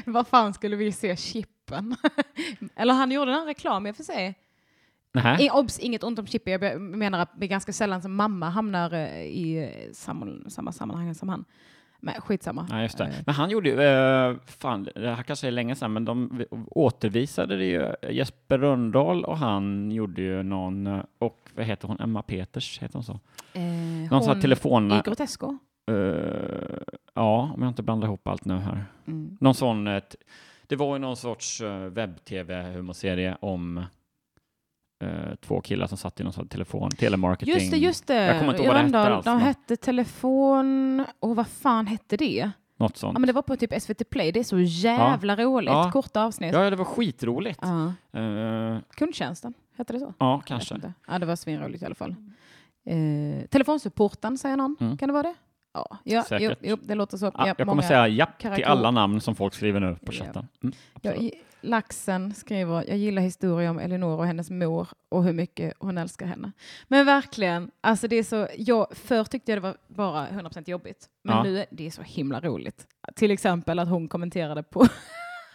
Vad fan skulle vi se chippen? Eller han gjorde en reklam i och för sig. I, obs, inget ont om Chippy. Jag menar att det är ganska sällan som mamma hamnar eh, i eh, samma, samma sammanhang som han. Men skitsamma. Ja, just det. Eh, Men han gjorde ju, eh, fan, det här kanske är länge sedan, men de återvisade det ju. Jesper Röndahl och han gjorde ju någon, eh, och vad heter hon, Emma Peters, heter hon så? eh, Någon sån här telefon... I Grotesco. eh, ja, om jag inte blandar ihop allt nu här. Mm. Någon sån, eh, det var ju någon sorts eh, webb-tv-humorserie om eh, två killar som satt i någon sån telefon, telemarketing. Just det, just det. Jag kommer inte ihåg vad det hette alls, De men- hette Telefon... Och vad fan hette det? Något sånt. Ja, men det var på typ SVT Play. Det är så jävla roligt. Ja. Korta avsnitt. Ja, det var skitroligt. Ja. Eh, Kundtjänsten, hette det så? ja, kanske. Ja, det var svinroligt i alla fall. Eh, telefonsupporten, säger någon. Mm. Kan det vara det? Ja, ja Säkert. jo, jo, det låter så. Ja, Ja, jag kommer säga japp till alla namn som folk skriver nu på Ja. chatten. Mm, Ja, Laxen skriver, jag gillar historier om Elinor och hennes mor och hur mycket hon älskar henne. Men verkligen, alltså det är så, jag, förr tyckte jag det var bara 100% jobbigt, men Ja. nu är det så himla roligt. Till exempel att hon kommenterade på,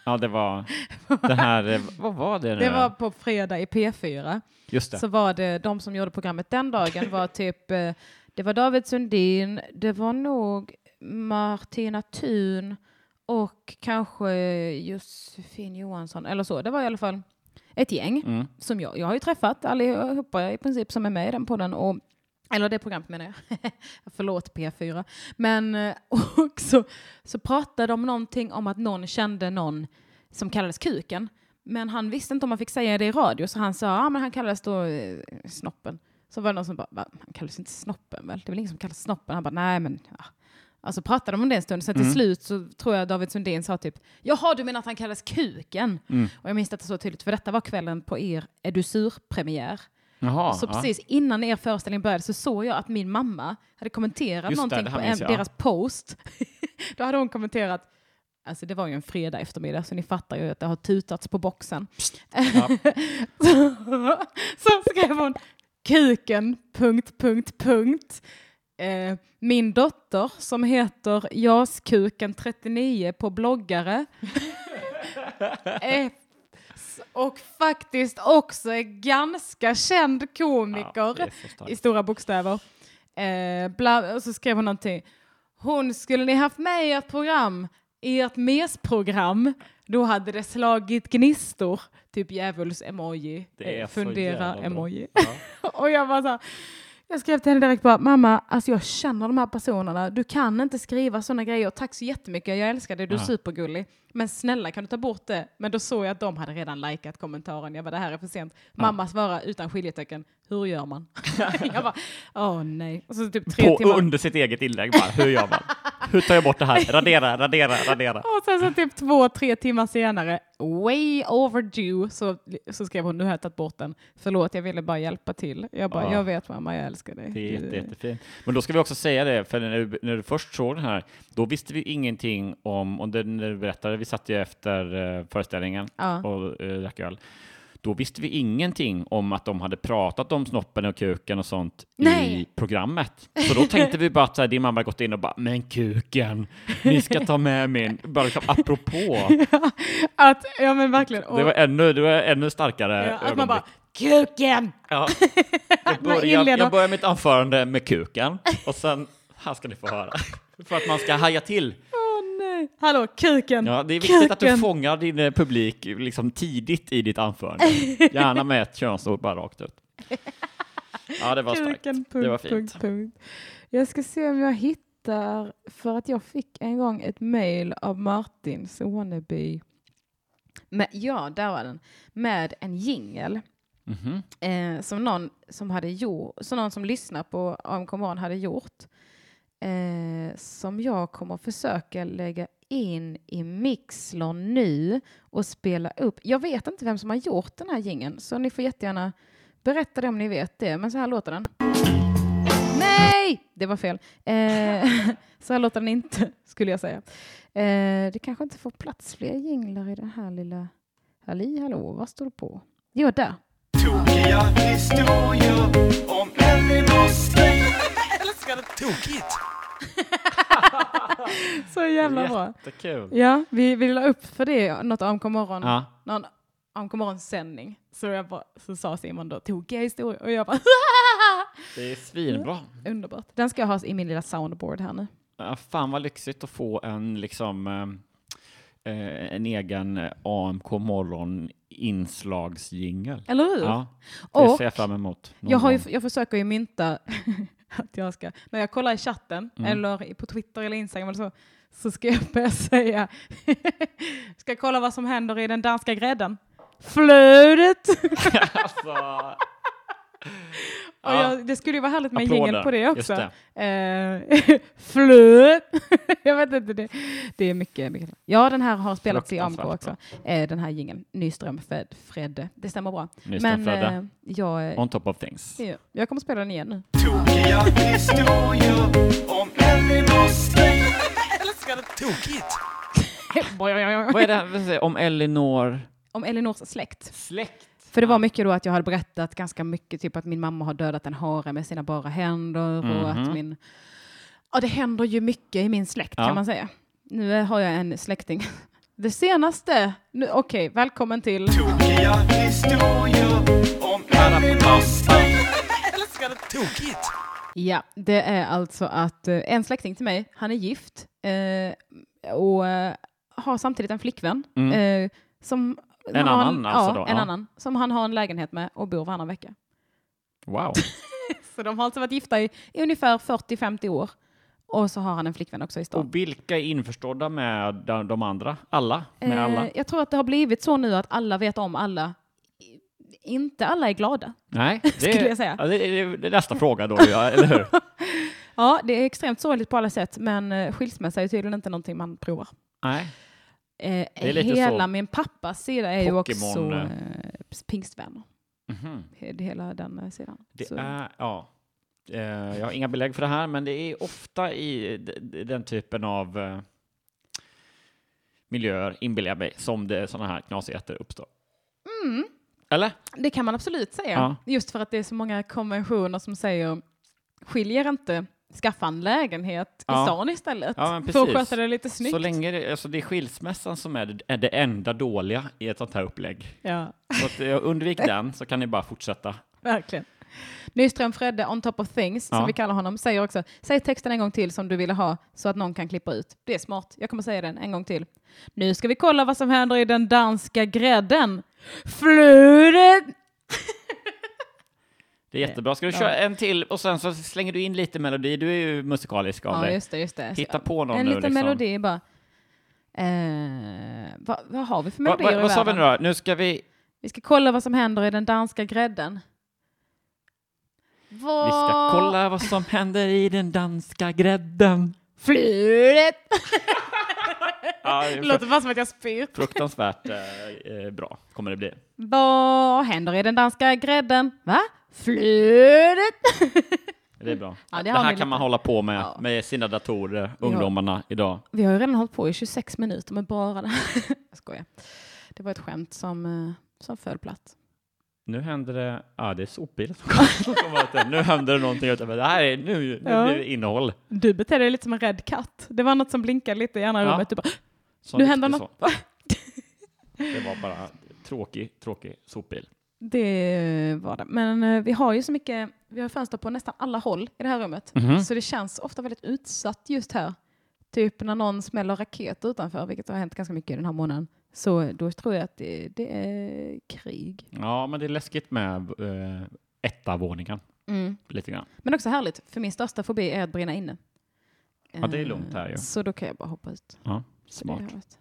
Ja, det var det här, eh, vad var det nu? det var på fredag i P4, Just det. så var det de som gjorde programmet den dagen var typ, eh, det var David Sundin, det var nog Martina Thun och kanske Josefin Johansson eller så. Det var i alla fall ett gäng Mm. som jag, jag har ju träffat allihopa i princip som är med i den podden och Eller det programmet menar jag. Förlåt P4. Men eh, också så pratade de någonting om att någon kände någon som kallades Kuken. Men han visste inte om man fick säga det i radio, så han sa ja, men han kallades då eh, Snoppen. Så var det någon som bara, "Va? han kallades inte Snoppen väl? Det är väl ingen som kallas Snoppen? Han bara, nej men ja. Alltså pratade de om det en stund, sen till Mm. slut så tror jag David Sundin sa typ, jaha du menar att han kallas Kuken? Mm. Och jag minns detta så tydligt, för detta var kvällen på er Edusur-premiär. Jaha, Så ja. precis innan er föreställning började så såg jag att min mamma hade kommenterat Just det, någonting det på här minns en, jag. deras post. Då hade hon kommenterat, alltså det var ju en fredag eftermiddag så ni fattar ju att det har tutats på boxen. Ja. så, så skrev hon kuken, punkt, punkt, punkt. Eh, min dotter som heter Jaskuken39 på bloggare. är och faktiskt också är ganska känd komiker Ja, i stora bokstäver. Eh, bla, och så skrev hon någonting. Hon skulle ni haft med i ert program, i ert mesprogram, då hade det slagit gnistor. Typ djävuls-emoji, eh, fundera-emoji. Ja. och jag bara så här, jag skrev till henne direkt bara, mamma, alltså jag känner de här personerna, du kan inte skriva sådana grejer, tack så jättemycket, jag älskar dig, du är Ja. supergullig. Men snälla kan du ta bort det? Men då såg jag att de hade redan likat kommentaren, jag bara det här är för sent. Mamma svarar utan skiljetecken, hur gör man? jag bara, åh nej. Och så typ tre På, timmar. under sitt eget inlägg bara, hur gör man? Hur tar jag bort det här? Radera, radera, radera. Och sen så typ två, tre timmar senare, way overdue, så, så skrev hon, nu har jag tagit bort den. Förlåt, jag ville bara hjälpa till. Jag bara, Ja. jag vet mamma, jag älskar dig. Det är jätte, jättefint. Men då ska vi också säga det, för när du, när du först såg den här, då visste vi ingenting om, och det, när du berättade, satt ju efter uh, föreställningen Ja. och uh, drack öl. Då visste vi ingenting om att de hade pratat om snoppen och kuken och sånt Nej. i programmet. Så då tänkte vi bara att så här, din mamma gått in och bara ”men kuken, ni ska ta med min”, bara liksom apropå. Att, ja men verkligen. Och, Det var ännu, det var ännu starkare ja, att man bara, kuken! Ja. Jag, börjar, jag börjar mitt anförande med kuken och sen, här ska ni få höra. För att man ska haja till. Nej. Hallå, kuken! Ja, det är viktigt att du Kuken. fångar din eh, publik liksom tidigt i ditt anförande. Gärna med ett könsord bara rakt ut. Ja, det var starkt. Kuken, Det var punkt, fint. punkt, punkt. Jag ska se om jag hittar, för att jag fick en gång ett mejl av Martin Soneby. Med, ja, där var den. Med en jingel. Mhm. eh, som någon som hade gjort, som någon som lyssnar på AMK Morgon hade gjort. Eh, som jag kommer försöka lägga in i Mixlon nu och spela upp. Jag vet inte vem som har gjort den här gingen så ni får jättegärna berätta det om ni vet det. Men så här låter den. Nej, det var fel. Eh, så här låter den inte, skulle jag säga. Eh, det kanske inte får plats fler jinglar i den här lilla... Halli hallå, vad står det på? Jo, där. Tokiga historier om Elinor Sträng. Älskar det tokigt. Så jävla bra. Jättekul. Ja, vi, vi la upp för det något AMK morgon, Ja. någon AMK morgon sändning. Så, jag bara, så sa Simon då, tokiga historier. Och jag bara, Det är svinbra. underbart. Den ska jag ha i min lilla soundboard här nu. Ja, fan vad lyxigt att få en liksom eh, eh, en egen eh, AMK morgon inslagsjingel. Eller hur? Ja, det Och ser jag fram emot. jag, har ju, jag försöker ju mynta att jag ska, när jag kollar i chatten Mm. eller på Twitter eller Instagram eller så, så ska jag börja säga, ska kolla vad som händer i den danska grädden. Flödet! alltså. Jag, det skulle ju vara härligt med Applåder. jingel på det Just också. det. Eh, flöt! jag vet inte, det, det är mycket, mycket. Ja, den här har spelats i AMK också. Eh, den här jingeln, Nyström Fred, Fredde. Det stämmer bra. Nyström Men eh, jag, On top of things. ja, jag kommer spela den igen nu. Tokiga historier om Elinor Sträng. Älskar det tokigt. Vad är det här om Elinor Om Elinors släkt. släkt? För det var mycket då att jag hade berättat ganska mycket, typ att min mamma har dödat en hare med sina bara händer och att Mhm. min... Ja, det händer ju mycket i min släkt Ja. kan man säga. Nu har jag en släkting. Det senaste, nu- okej, välkommen till... Tokiga historier om. Älskar det tokigt. Ja, det är alltså att eh, en släkting till mig, han är gift eh, och eh, har samtidigt en flickvän. Mm. Eh, som En annan alltså ja, då, en ja. annan. Som han har en lägenhet med och bor varannan vecka. Wow. Så de har alltså varit gifta i, i ungefär 40-50 år. Och så har han en flickvän också i stan. Och vilka är införstådda med de, de andra? Alla? Med alla? Eh, jag tror att det har blivit så nu att alla vet om alla. Inte alla är glada. Nej, det skulle jag säga. Ja, det, är, det är nästa fråga då, ja, eller hur? Ja, det är extremt sorgligt på alla sätt, men eh, skilsmässa är tydligen inte någonting man provar. Nej. Eh, hela min pappas sida är ju också eh. eh, pingstvänner. Mhm. He- Hela den eh, sidan. Det Så- är, ja. Eh, Jag har inga belägg för det här, men det är ofta i den typen av eh, miljöer, inbillar jag mig, som det sådana här knasigheter uppstår. Mm, Eller? det kan man absolut säga. Ja. Just för att det är så många konventioner som säger skiljer inte, skaffa en lägenhet Ja. i stan istället. Ja, för att sköta det lite snyggt. Så länge det, alltså det är skilsmässan som är det, är det enda dåliga i ett sånt här upplägg. Ja, Så att, undvik den, så kan ni bara fortsätta. verkligen. Nyström Fredde, on top of things, Ja. som vi kallar honom, säger också, säg texten en gång till som du ville ha så att någon kan klippa ut. Det är smart, jag kommer säga den en gång till. Nu ska vi kolla vad som händer i den danska grädden. Flödet! Det är jättebra. Ska du köra en till och sen så slänger du in lite melodi? Du är ju musikalisk av Ja, dig. just det, just det. Hitta på någon en nu. liten liksom. melodi bara. Eh, vad, vad har vi för Va, melodier va, i vad sa vi nu då? Nu ska vi... Vi ska kolla vad som händer i den danska grädden. Vad... Vi ska kolla vad som händer i den danska grädden. Flödet! Ja, det låter bara som att jag spyr. fruktansvärt eh, eh, bra kommer det bli. Vad händer i den danska grädden? Va? Flödet! Det är bra. Ja, det det har här kan man lite. hålla på med Ja. med sina datorer, ungdomarna idag. Vi har ju redan hållit på i 26 minuter med bara det här. Jag skojar. Det var ett skämt som, eh, som föll platt. Nu händer det... Ja, det är sopbilen som kommer-. Nu händer det någonting. Det här är... Nu, nu Ja. blir det innehåll. Du beter dig lite som en rädd katt. Det var något som blinkade lite i ena Ja. rummet. Du bara, nu händer något. Det var bara tråkig, tråkig sopbil. Det var det. Men eh, vi har ju så mycket, vi har fönster på nästan alla håll i det här rummet. Mhm. Så det känns ofta väldigt utsatt just här. Typ när någon smäller raket utanför, vilket har hänt ganska mycket den här månaden. Så då tror jag att det, det är krig. Ja, men det är läskigt med eh, etta våningen. Lite grann. Men också härligt, för min största fobi är att brinna inne. Ja, det är Eh, lugnt här ju. Så då kan jag bara hoppa ut. Ja, Så, smart. härligt.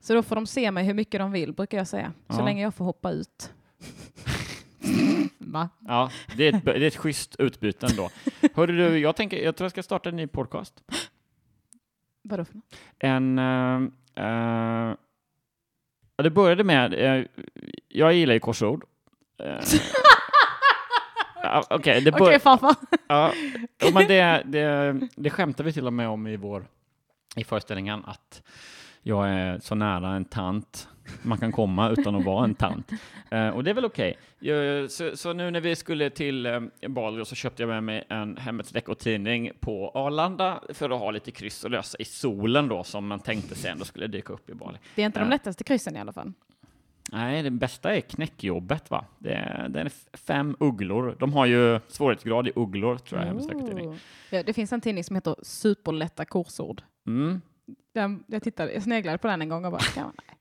så då får de se mig hur mycket de vill, brukar jag säga. Så Ja. länge jag får hoppa ut. Va? Ja, det är ett, det är ett schysst utbyte ändå. Hörru du, jag, tänker, jag tror jag ska starta en ny podcast. Vadå för något? En... eh, ja, det började med... eh, jag gillar ju korsord. Uh, Okej, det Okej bör, farfar. ja, ja, men det, det, det skämtar vi till och med om i vår i föreställningen att jag är så nära en tant man kan komma utan att vara en tant. Eh, och det är väl okej. Jag- Så, så nu när vi skulle till eh, Bali så köpte jag med mig en Hemmets veckotidning på Arlanda för att ha lite kryss och lösa i solen då som man tänkte sig ändå skulle dyka upp i Bali. Det är inte de Ja. lättaste kryssen i alla fall. Nej, det bästa är knäckjobbet va? Det är, det är fem ugglor. De har ju svårighetsgrad i ugglor tror jag. Oh. Ja, det finns en tidning som heter Superlätta korsord. Mm. Den, jag, tittade, jag sneglade på den en gång och bara, ja, nej.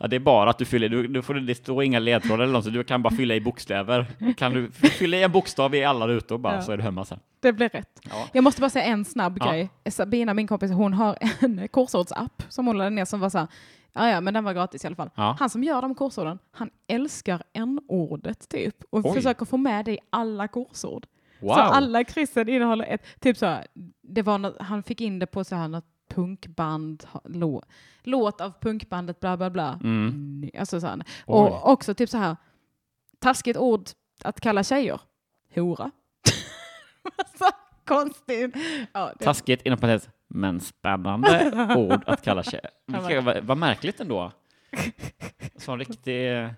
Ja, det är bara att du fyller, du, du får, det står inga ledtrådar eller något, så du kan bara fylla i bokstäver. Kan du fylla i en bokstav i alla rutor bara, Ja. så är du hemma sen. det blev rätt. Ja. Jag måste bara säga en snabb Ja. grej. Sabina, min kompis, hon har en korsordsapp som hon laddade ner som var så här, ja ja, men den var gratis i alla fall. Ja. Han som gör de korsorden, han älskar n-ordet typ och Oj. försöker få med det i alla korsord. Wow! Så alla kryssen innehåller ett, typ så här, det var något, han fick in det på så här något punkband, lå, låt av punkbandet bla bla bla. Mm. Alltså så. Och också typ så här, taskigt ord att kalla tjejer. Hora. så konstigt. Ja, det, Taskigt inom parentes, men spännande ord att kalla Vilka- Vad vad märkligt ändå. Sån riktig...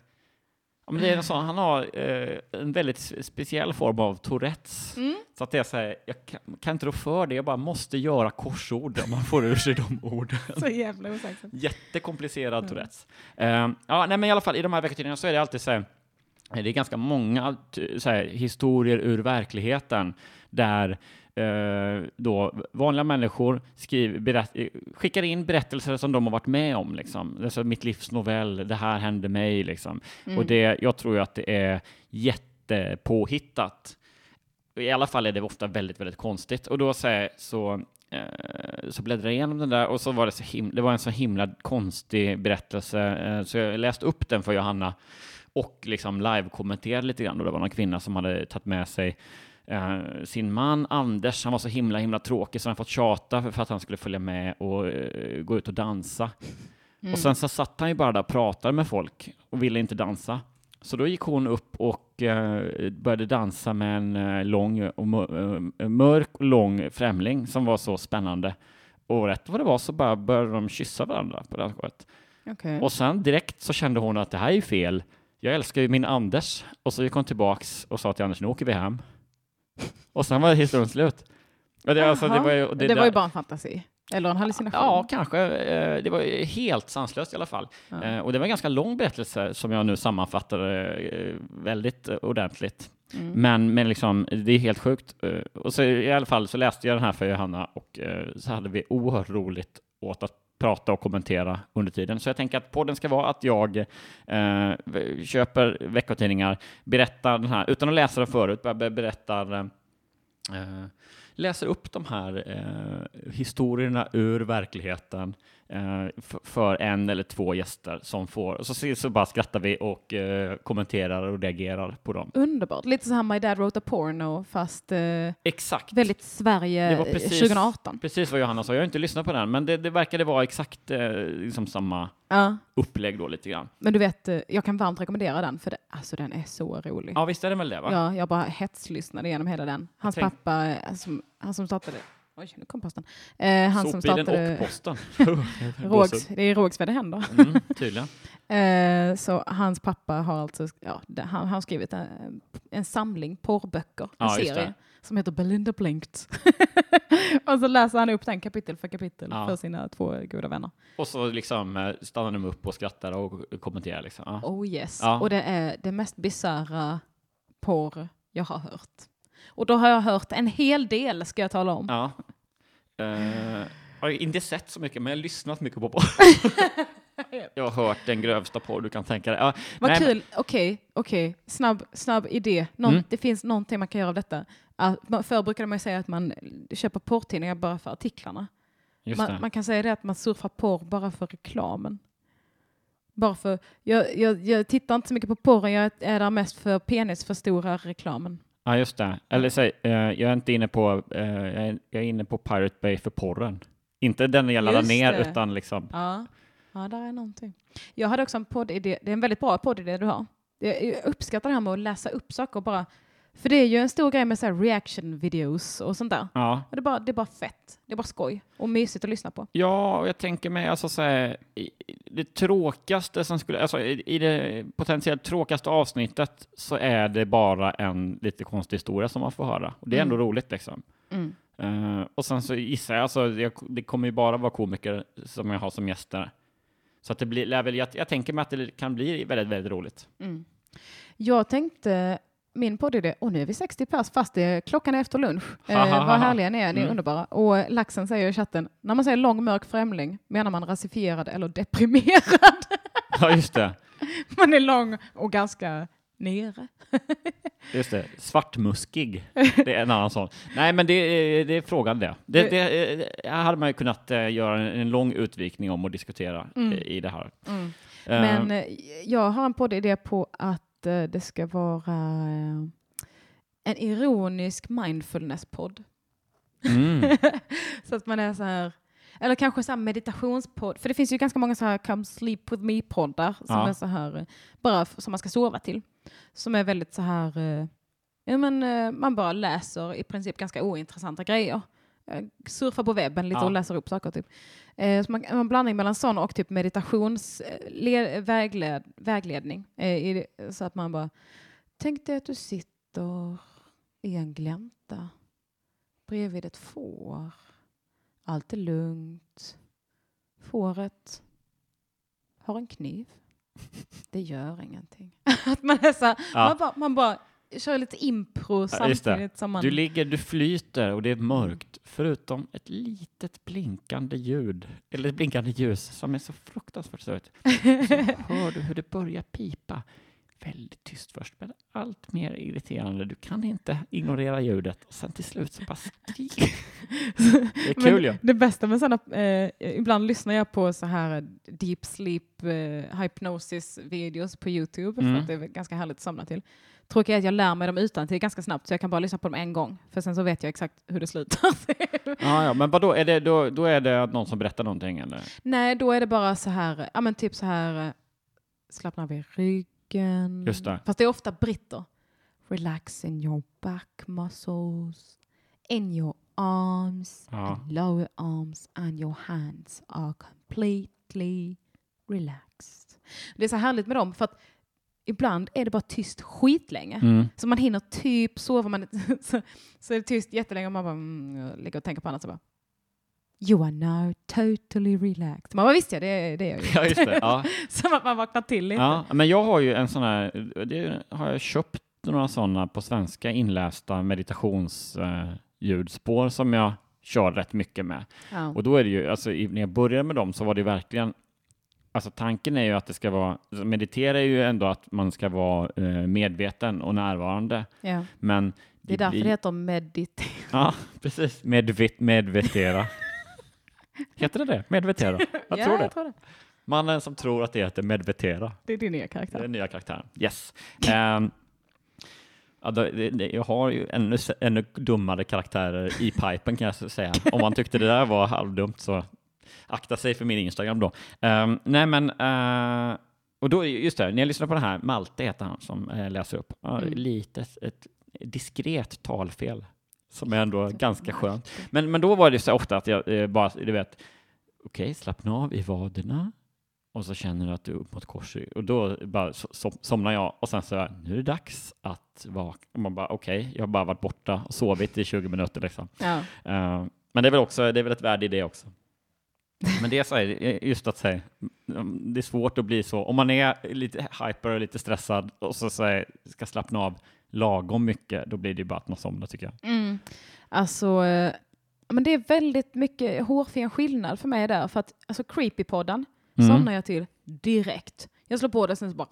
Ja, men det är en sån, han har eh, en väldigt speciell form av Tourettes. Mm. Så att det är så här, jag kan, kan inte rå för det, jag bara måste göra korsord om man får ur sig de orden. så jävla osäkert. Jättekomplicerad Mm. Tourettes. Eh, ja, nej, men i alla fall i de här veckotidningarna så är det alltid så här, det är ganska många så här, historier ur verkligheten där eh, då vanliga människor skriver, berätt, eh, skickar in berättelser som de har varit med om. Liksom. Alltså, mitt livs novell, det här hände mig. Liksom. Mm. Och det, jag tror ju att det är jättepåhittat. I alla fall är det ofta väldigt, väldigt konstigt. Och då så, här, så, eh, så bläddrade jag igenom den där och så var det, så him- det var en så himla konstig berättelse. Eh, så jag läste upp den för Johanna och liksom live-kommenterade lite grann. Och det var någon kvinna som hade tagit med sig eh, sin man Anders. Han var så himla, himla tråkig så han fått tjata för, för att han skulle följa med och eh, gå ut och dansa. Och sen så satt han ju bara där och pratade med folk och ville inte dansa. Så då gick hon upp och eh, började dansa med en eh, lång och eh, mörk och lång främling som var så spännande. Och rätt vad det var så bara började de kyssa varandra på dansgolvet. Okej. Och sen direkt så kände hon att det här är ju fel. Jag älskar ju min Anders. Och så gick hon tillbaks och sa till Anders, nu åker vi hem. Och sen var historien slut. Och det, alltså, det var ju, det, det var ju bara en fantasi. Eller en hallucination. Ja, kanske. Eh, Det var helt sanslöst i alla fall. Ja. Eh, Och det var en ganska lång berättelse som jag nu sammanfattade eh, väldigt ordentligt. Mm. Men, men liksom, det är helt sjukt. Och så i alla fall så läste jag den här för Johanna och så hade vi oerhört roligt åt att prata och kommentera under tiden. Så jag tänker att podden ska vara att jag eh, köper veckotidningar, berättar den här, utan att läsa den förut, berättar eh, eh, läser upp de här eh, historierna ur verkligheten eh, för en eller två gäster som får, och så, så bara skrattar vi och eh, kommenterar och reagerar på dem. Underbart. Lite så här My Dad Wrote a Porno, fast eh, Exakt. väldigt Sverige Det eh, precis- 2018. Precis vad Johanna sa, jag har inte lyssnat på den, men det, det verkade vara exakt eh, liksom samma Ja. upplägg då lite grann. Men du vet, eh, jag kan varmt rekommendera den, för det, alltså, den är så rolig. Ja, visst är det väl det va? Ja, jag bara hetslyssnade igenom hela den. Hans pappa, eh, som, han som startade... Oj, nu kom posten. Eh, han som Sopbilen startade... och posten. Rågs, det är Rågsved det händer. Mm, tydligen. Eh, så hans pappa har alltså, ja, han, han har skrivit en, en samling porrböcker, en Ja, serie, som heter Belinda Blinked. och så läser han upp den kapitel för kapitel Ja. för sina två goda vänner. Och så liksom eh, stannar de upp och skrattar och kommenterar liksom. Oh yes. Och det är det mest bisarra porr jag har hört. Och då har jag hört en hel del, ska jag tala om. Ja. Eh, jag har inte sett så mycket, men jag har lyssnat mycket på porr. jag har hört den grövsta porr du kan tänka dig. Ja, Vad nej, kul. Okej, okej. Snabb, snabb idé. Någon, Mm. Det finns någonting man kan göra av detta. Man, förr brukade man ju säga att man köper porrtidningar bara för artiklarna. Man, man kan säga det att man surfar porr bara för reklamen. Bara för, jag, jag, jag tittar inte så mycket på porren, jag är där mest för penisförstora reklamen. Ja, just det. Eller säg, eh, jag är inte inne på, eh, jag, är, jag är inne på Pirate Bay för porren. Inte den jag laddar Just ner, det. utan liksom, Ja. ja, där är någonting. Jag hade också en poddidé, det är en väldigt bra poddidé du har. Jag jag uppskattar det här med att läsa upp saker och bara, för det är ju en stor grej med så här reaction videos och sånt där. ja. Och det, är bara, det är bara fett, det är bara skoj och mysigt att lyssna på. Ja, och jag tänker mig alltså så här, det tråkigaste som skulle, alltså i i det potentiellt tråkigaste avsnittet så är det bara en lite konstig historia som man får höra. Och det är ändå Mm. roligt liksom. Mm. Eh, och sen så gissar jag, alltså, jag, det kommer ju bara vara komiker som jag har som gäster. Så att det blir, jag, jag tänker mig att det kan bli väldigt, väldigt roligt. Mm. Jag tänkte, min poddidé, och nu är vi 60 pers fast det är, klockan är efter lunch. Eh, vad härliga ni är, ni är Mm. underbara. Och Laxen säger i chatten, när man säger lång mörk främling menar man rasifierad eller deprimerad. Ja, just det. man är lång och ganska nere. Just det. Svartmuskig. Det är en annan sån. Nej, men det, är- det är frågan det. Det, det, det hade man ju kunnat eh, göra en, lång utvikning om och diskutera Mm. eh, i det här. Mm. Eh, Men eh, jag har en poddidé på att eh, det ska vara eh, en ironisk mindfulness-podd. mm. så att man är så här, eller kanske så här meditationspodd, för det finns ju ganska många så här come sleep with me-poddar som Ja. är så här, eh, bara som man ska sova till. Som är väldigt så här, eh, ja men man bara läser i princip ganska ointressanta grejer. Eh, Surfar på webben lite Ja. och läser upp saker typ. Eh, Så man, en blandning mellan sån och typ meditations eh, le, vägled, vägledning. eh, Så att man bara, tänk dig att du sitter i en glänta bredvid ett får. Allt är lugnt. Fåret har en kniv. Det gör ingenting. att man är så Ja. man, bara, man bara kör lite impro det. samtidigt som man... Du ligger, du flyter och det är mörkt, förutom ett litet blinkande ljud, eller ett blinkande ljus som är så fruktansvärt störigt. Så hör du hur det börjar pipa väldigt tyst först, men allt mer irriterande. Du kan inte ignorera ljudet. Och sen till slut så bara skriker Det är kul Men ju. Det bästa med sådana, eh, ibland lyssnar jag på så här deep sleep eh, hypnosis videos på Youtube Mm. för att det är ganska härligt att somna till. Tråkigt är att jag lär mig dem utan till ganska snabbt så jag kan bara lyssna på dem en gång för sen så vet jag exakt hur det slutar. Ja, ja, men vadå, är det, då, då är det någon som berättar någonting eller? Nej, då är det bara så här, ja men typ så här, eh, slappna av i ryggen. Just det. Fast det är ofta britter. Relax in your back muscles, in your arms, Ja. and lower arms and your hands are completely relaxed. Det är så härligt med dem för att ibland är det bara tyst skitlänge. Mm. Så man hinner typ sova, man, så, så är det tyst jättelänge och man bara mm, ligger och tänker på annat så bara You are now totally relaxed. Man bara visst ja, det det är jag ju. Ja, just det. Ja. Som att man vaknar till lite. Ja, men jag har ju en sån här, det har jag köpt några sådana på svenska inlästa meditationsljudspår som jag kör rätt mycket med. Ja. Och då är det ju, alltså när jag började med dem så var det verkligen, alltså tanken är ju att det ska vara, meditera är ju ändå att man ska vara eh, medveten och närvarande, Ja. men Det är därför det heter medit. Ja, precis. Medvet, medvetera. Heter det det? Medvetera? Jag ja, tror det. Jag tror det. Mannen som tror att det heter medvetera. Det är din nya Det är karaktär. den nya karaktären. Yes. Det, jag har ju ännu, ännu dummare karaktärer i pipen kan jag säga. Om man tyckte det där var halvdumt så akta sig för min Instagram då. Ehm, nej men, eh, och då, just det, när jag lyssnar på det här, Malte heter han som eh, läser upp, Ja, Mm. lite ett, diskret talfel som är ändå ganska skönt. Men, men då var det så ofta att jag eh, bara, du vet, okej, slappna av i vaderna och så känner du att du är upp mot korsrygg och då bara so, so, somnar jag och sen så nu är det dags att vakna. Man bara okej, jag har bara varit borta och sovit i 20 minuter liksom. Ja. Eh, men det är väl också, det är väl ett värde i det också. Men det är så här, just att säga, mm, det är svårt att bli så, om man är lite hyper och lite stressad och så säger, ska slappna av lagom mycket, då blir det ju bara att man somnar tycker jag. Mm. Alltså, eh, men det är väldigt mycket hårfin skillnad för mig där. För att alltså, Creepypodden Mm. somnar jag till direkt. Jag slår på det sen så bara...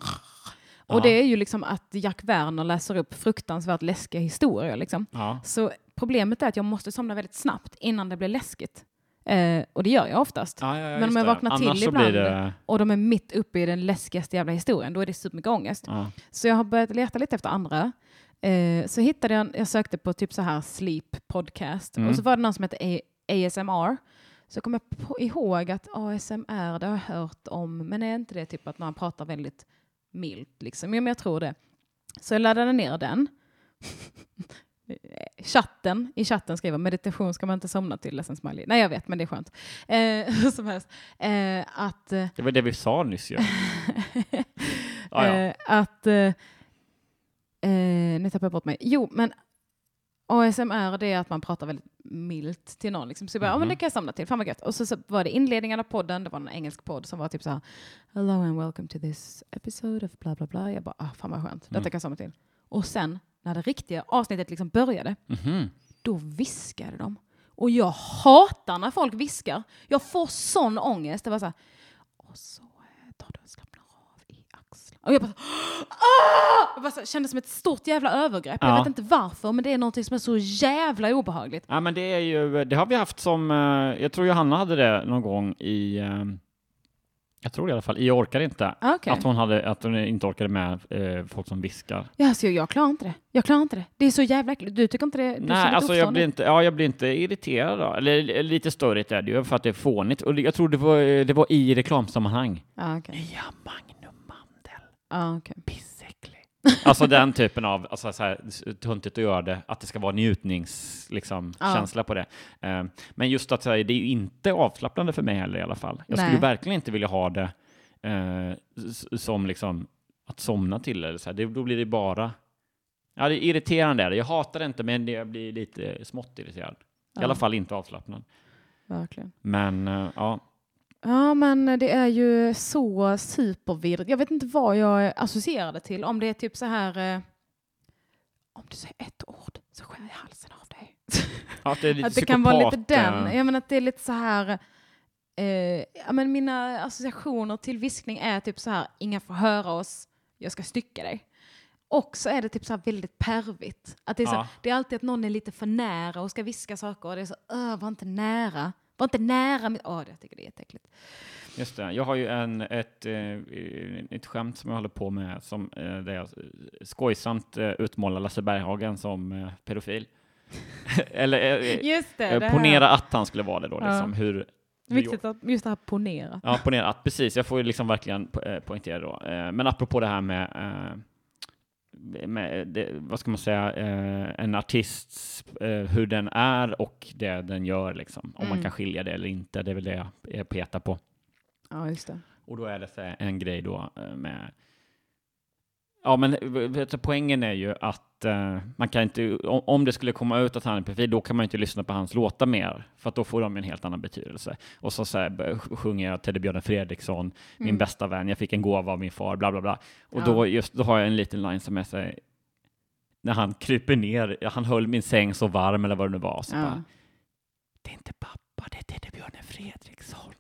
Och det är ju liksom att Jack Werner läser upp fruktansvärt läskiga historier. Liksom. Ja. Så problemet är att jag måste somna väldigt snabbt innan det blir läskigt. Eh, och det gör jag oftast. Ja, ja, Men om jag det. vaknar till Annars ibland- det, Och de är mitt uppe i den läskigaste jävla historien. Då är det supermycket ångest. ja. Så jag har börjat leta lite efter andra. Eh, så hittade jag, jag sökte på typ så här sleep podcast Mm. och så var det någon som hette ASMR. Så kom jag på, ihåg att ASMR, det har jag hört om, men är inte det typ att man pratar väldigt milt liksom? Jo, men jag tror det. Så jag laddade ner den. chatten, i chatten skriver meditation ska man inte somna till, ledsen smiley. Nej jag vet, men det är skönt. Eh, som helst. Eh, att eh, det var det vi sa nyss ju. Ja. Eh, att... Eh, eh, nu tappade jag bort mig. Jo, men ASMR det är att man pratar väldigt milt till någon. Liksom. Så jag bara, ja men det Mhm. kan jag samla till, fan vad gött. Och så, så var det inledningen av podden, det var en engelsk podd som var typ så här, hello and welcome to this episode of bla bla bla. Jag bara, ah, fan vad skönt, detta Mm. kan jag samla till. Och sen, när det riktiga avsnittet liksom började, Mhm. då viskade de. Och jag hatar när folk viskar. Jag får sån ångest. Det var så här, och så eh, tar du och slappnar av i axlarna. Och jag bara, ah! jag bara så, här, kände som ett stort jävla övergrepp. Jag Ja. vet inte varför, men det är något som är så jävla obehagligt. Ja, men det är ju, det har vi haft som, eh, jag tror Johanna hade det någon gång i, eh, jag tror i alla fall, Jag orkar inte. Ah, Okej. Att hon, hade, att hon inte orkade med eh, folk som viskar. Ja, alltså, jag klarar inte det. Jag klarar inte det. Det är så jävla äckligt. Du tycker inte det? Du Nej, alltså jag blir, inte, ja, jag blir inte irriterad då. Eller lite störigt är det ju för att det är fånigt. Och jag tror det var, det var i reklamsammanhang. Ja, okej. Ja, Magnum Mandel. Pissäcklig. Alltså den typen av, alltså så här, töntigt att göra det, att det ska vara njutningskänsla liksom, Ja. känsla på det. Eh, men just att säga, det är ju inte avslappnande för mig heller i alla fall. Jag skulle Nej. verkligen inte vilja ha det s- som liksom att somna till eller så här. Det, då blir det bara, ja det är irriterande är det. Jag hatar det inte men det, jag blir lite smått irriterad. I Ja. alla fall inte avslappnad. Verkligen. Men eh, ja, Ja, men det är ju så supervidrigt. Jag vet inte vad jag associerade till. Om det är typ så här... Eh, om du säger ett ord så skär jag halsen av dig. att det att det kan vara lite den. eh, Jag menar att det är lite så här... Eh, ja, men mina associationer till viskning är typ så här, inga får höra oss, jag ska stycka dig. Och så är det typ så väldigt pervigt. Att det, är så, Ja. det är alltid att någon är lite för nära och ska viska saker och det är så, öh, var inte nära. Var inte nära mitt... Åh, jag tycker det är jätteäckligt. Just det. Jag har ju en, ett, eh, ett skämt som jag håller på med som, eh, där jag skojsamt eh, utmålar Lasse Berghagen som pedofil. Eller Just det, det ponera att han skulle vara det då. Ja. Liksom, hur, hur Viktigt att just det här ponera. Ja, ponera att precis. Jag får ju liksom verkligen po- poängtera då. Men apropå det här med, med det, vad ska man säga, eh, en artists, eh, hur den är och det den gör liksom. Om man Mm. kan skilja det eller inte, det är väl det jag- petar på. Ja, just det. Och då är det en grej då eh, med Ja, men vet du, poängen är ju att eh, man kan inte, om, om det skulle komma ut att han är pedofil, då kan man inte lyssna på hans låtar mer, för att då får de en helt annan betydelse. Och så, så här, sjunger jag Teddybjörnen Fredriksson, min Mm. bästa vän, jag fick en gåva av min far, bla bla bla. Och Ja. då, just, då har jag en liten line som är så här, när han kryper ner, han höll min säng så varm eller vad det nu var, så Ja. bara, det är inte pappa, det är Teddybjörnen Fredriksson.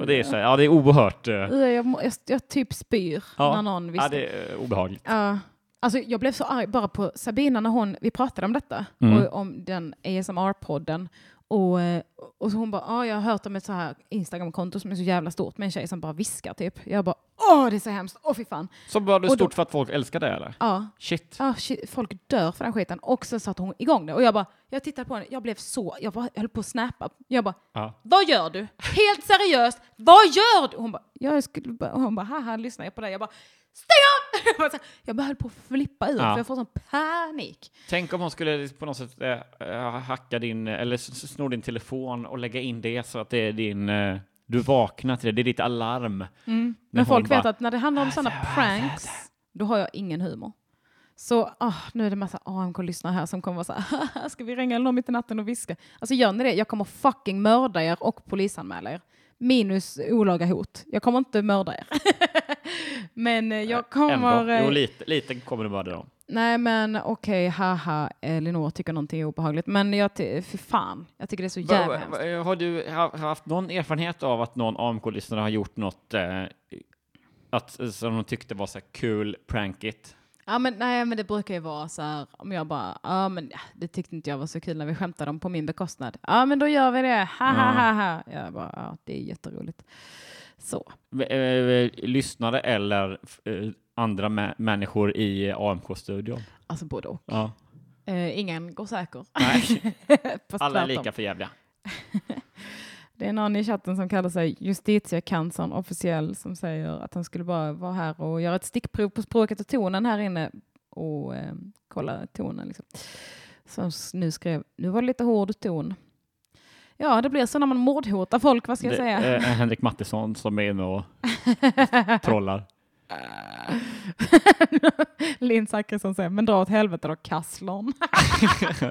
Och det är så här, ja det är oerhört, eh, Uh, jag, jag, jag typ spyr Ja. när någon visste. ja det är eh, obehagligt. Ja. Alltså jag blev så arg bara på Sabina när hon, vi pratade om detta, Mm. och om den ASMR-podden. Och, eh, och så hon bara, ah, jag har hört om ett så här Instagram-konto som är så jävla stort med en tjej som bara viskar typ. Jag bara, åh det är så hemskt, åh fy fan. Så var det Och då- stort för att folk älskar det eller? Ja, Shit. ah, shit, folk dör för den skiten. Och så satte hon igång det och jag bara, jag tittade på henne, jag blev så, jag, bara, jag höll på att snappa. Jag bara, Ja. vad gör du? Helt seriöst, vad gör du? Hon bara, jag skulle bara, hon bara, haha, lyssnar jag på dig? Jag bara, stäng av! Jag bara, höll på att flippa ur Ja. för jag får sån panik. Tänk om hon skulle på något sätt eh, hacka din, eller sno din telefon och lägga in det så att det är din, eh, du vaknar till det, det är ditt alarm. När Men folk vet bara, att när det handlar om sådana pranks, då har jag ingen humor. Så ah, nu är det massa AMK-lyssnare här som kommer vara så här, ska vi ringa någon mitt i natten och viska? Alltså gör ni det, jag kommer fucking mörda er och polisanmäla er. Minus olaga hot. Jag kommer inte mörda er. men eh, jag kommer... Ändå. eh, Jo, lite, lite kommer du mörda dem. Nej men okej, haha, Elinor tycker någonting är obehagligt. Men jag, ty- fy fan, jag tycker det är så jävla va- Har du ha- haft någon erfarenhet av att någon AMK-lyssnare har gjort något eh, att, som de tyckte var så kul, prankigt? Ja men nej men det brukar ju vara så här om jag bara, ja men det tyckte inte jag var så kul när vi skämtade om på min bekostnad. Ja men då gör vi det, ha ha ha ha. Jag bara, ja det är jätteroligt. Så. Eh, lyssnare eller eh, andra mä- människor i AMK-studion? Alltså både och. Ja. Eh, ingen går säker. Nej, alla är lika förjävliga. Det är någon i chatten som kallar sig justitiekanslern officiell som säger att han skulle bara vara här och göra ett stickprov på språket och tonen här inne och eh, kolla tonen. Liksom. Som nu skrev, nu var det lite hård ton. Ja, det blir så när man mordhotar folk, vad ska jag säga? Henrik Mattisson som är inne och trollar. Linn Zachrisson säger, men dra åt helvete då, kasslern.